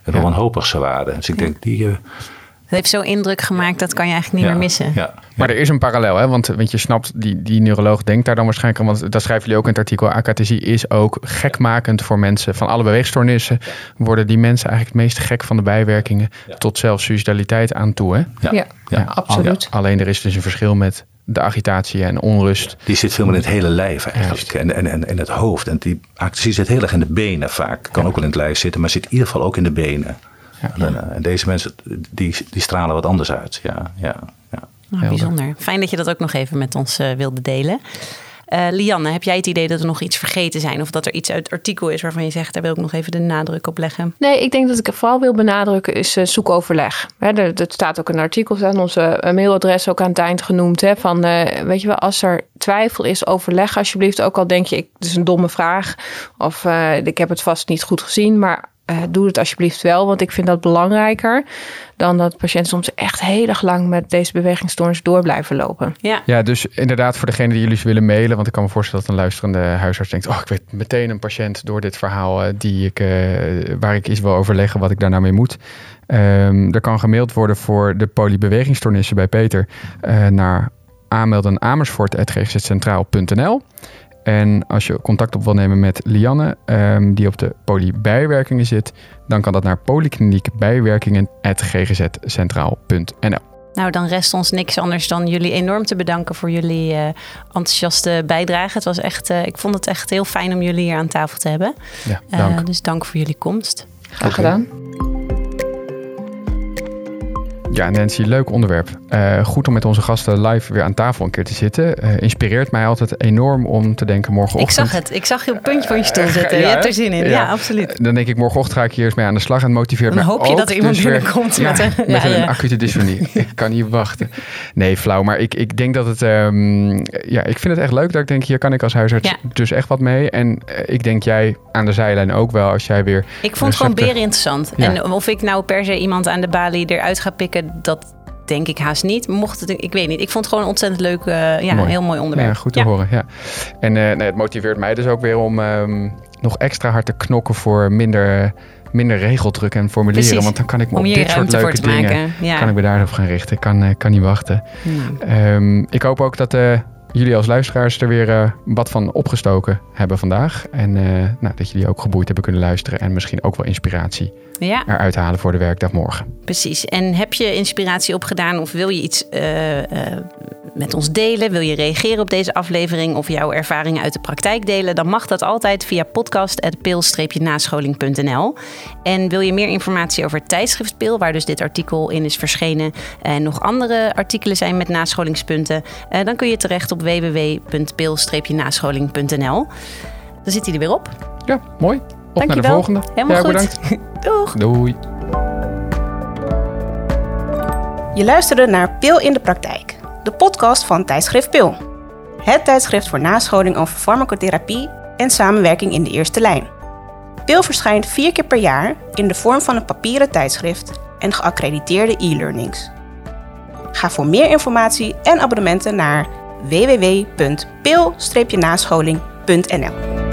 hoe Ja. wanhopig ze waren. Dus ik denk, die... eh, Het heeft zo indruk gemaakt, dat kan je eigenlijk niet ja, meer missen. Ja, Maar er is een parallel, hè? Want, want je snapt, die, die neuroloog denkt daar dan waarschijnlijk aan. Want dat schrijven jullie ook in het artikel. Akathesie is ook gekmakend voor mensen van alle beweegstoornissen. Worden die mensen eigenlijk het meest gek van de bijwerkingen. Tot zelfs suicidaliteit aan toe, hè? ja, Ja. ja. absoluut. Alleen er is dus een verschil met de agitatie en onrust. Die zit veel meer in het hele lijf eigenlijk. En, en, en in het hoofd. En die actie zit heel erg in de benen vaak. Kan ook wel in het lijf zitten, maar zit in ieder geval ook in de benen. En, uh, en deze mensen, die, die stralen wat anders uit. Ja, ja, ja. Nou, bijzonder. Fijn dat je dat ook nog even met ons eh, wilde delen. Eh, Lianne, heb jij het idee dat we nog iets vergeten zijn? Of dat er iets uit het artikel is waarvan je zegt, daar wil ik nog even de nadruk op leggen? Nee, ik denk dat ik vooral wil benadrukken is eh, zoekoverleg. Hè, er, er staat ook een artikel, staat onze eh, mailadres ook aan het eind genoemd. Hè, van, weet je wel, als er twijfel is, overleg alsjeblieft. Ook al denk je, ik, het is een domme vraag. Of ik heb het vast niet goed gezien. Maar eh, doe het alsjeblieft wel. Want ik vind dat belangrijker dan dat patiënten soms echt heel erg lang met deze bewegingsstoornis door blijven lopen. Ja, Ja, dus inderdaad voor degene die jullie willen mailen. Want ik kan me voorstellen dat een luisterende huisarts denkt... oh, ik weet meteen een patiënt door dit verhaal... eh, die ik, eh, waar ik eens wil overleggen wat ik daar nou mee moet. Ehm, er kan gemaild worden voor de polybewegingsstoornissen bij Peter... eh, naar aanmelden amersfoort.gzcentraal.nl. En als je contact op wil nemen met Lianne, ehm, die op de polybijwerkingen zit... dan kan dat naar polykliniekbijwerkingen.gzcentraal.nl. nou dan rest ons niks anders dan jullie enorm te bedanken voor jullie eh, enthousiaste bijdrage. Het was echt, eh, ik vond het echt heel fijn om jullie hier aan tafel te hebben. Ja, Eh, dank. dus dank voor jullie komst. Graag gedaan. Ja, Nancy, leuk onderwerp. Eh, goed om met onze gasten live weer aan tafel een keer te zitten. Eh, inspireert mij altijd enorm om te denken Ik morgenochtend. zag het. Ik zag je op puntje van je stoel Eh, zitten. ja, je hebt er zin in. Ja, Ja. absoluut. Dan denk ik, morgenochtend ga ik hier eens mee aan de slag en motiveert Dan mij hoop je dat er iemand dus binnenkomt met een- met acute dystonie. ik kan niet wachten. Nee, flauw. Maar ik, ik denk dat het... ehm, ja, ik vind het echt leuk dat ik denk, hier kan ik als huisarts dus echt wat mee. En ik denk jij aan de zijlijn ook wel als jij weer... Ik vond het gewoon recepten- beren interessant. En of ik nou per se iemand aan de balie eruit ga pikken, dat denk ik haast niet. Mocht het, ik weet niet. Ik vond het gewoon een ontzettend leuk, eh, ja, Mooi. heel mooi onderwerp. Ja, goed te horen. Ja. En eh, nee, het motiveert mij dus ook weer om ehm, nog extra hard te knokken voor minder, minder regeldruk en formuleren. Precies. Want dan kan ik me Om op dit soort leuke dingen... maken. Ja. kan ik me daarop gaan richten. Ik kan, eh, kan niet wachten. Ehm, ik hoop ook dat jullie als luisteraars er weer wat van opgestoken hebben vandaag. En nou, dat jullie ook geboeid hebben kunnen luisteren. En misschien ook wel inspiratie ja, eruit halen voor de werkdag morgen. precies. En heb je inspiratie opgedaan of wil je iets eh, eh, met ons delen? Wil je reageren op deze aflevering of jouw ervaringen uit de praktijk delen? Dan mag dat altijd via podcast.pil-nascholing.nl. En wil je meer informatie over het tijdschrift Pil, waar dus dit artikel in is verschenen, en nog andere artikelen zijn met nascholingspunten, eh, dan kun je terecht op www.pil-nascholing.nl. Dan zit hij er weer op. Ja, mooi. Op naar de Dankjewel. volgende. Helemaal ja, goed. bedankt. Doeg! Doei. Je luisterde naar Pil in de Praktijk, de podcast van tijdschrift Pil. Het tijdschrift voor nascholing over farmacotherapie en samenwerking in de eerste lijn. Pil verschijnt vier keer per jaar in de vorm van een papieren tijdschrift en geaccrediteerde e-learnings. Ga voor meer informatie en abonnementen naar www.pil-nascholing.nl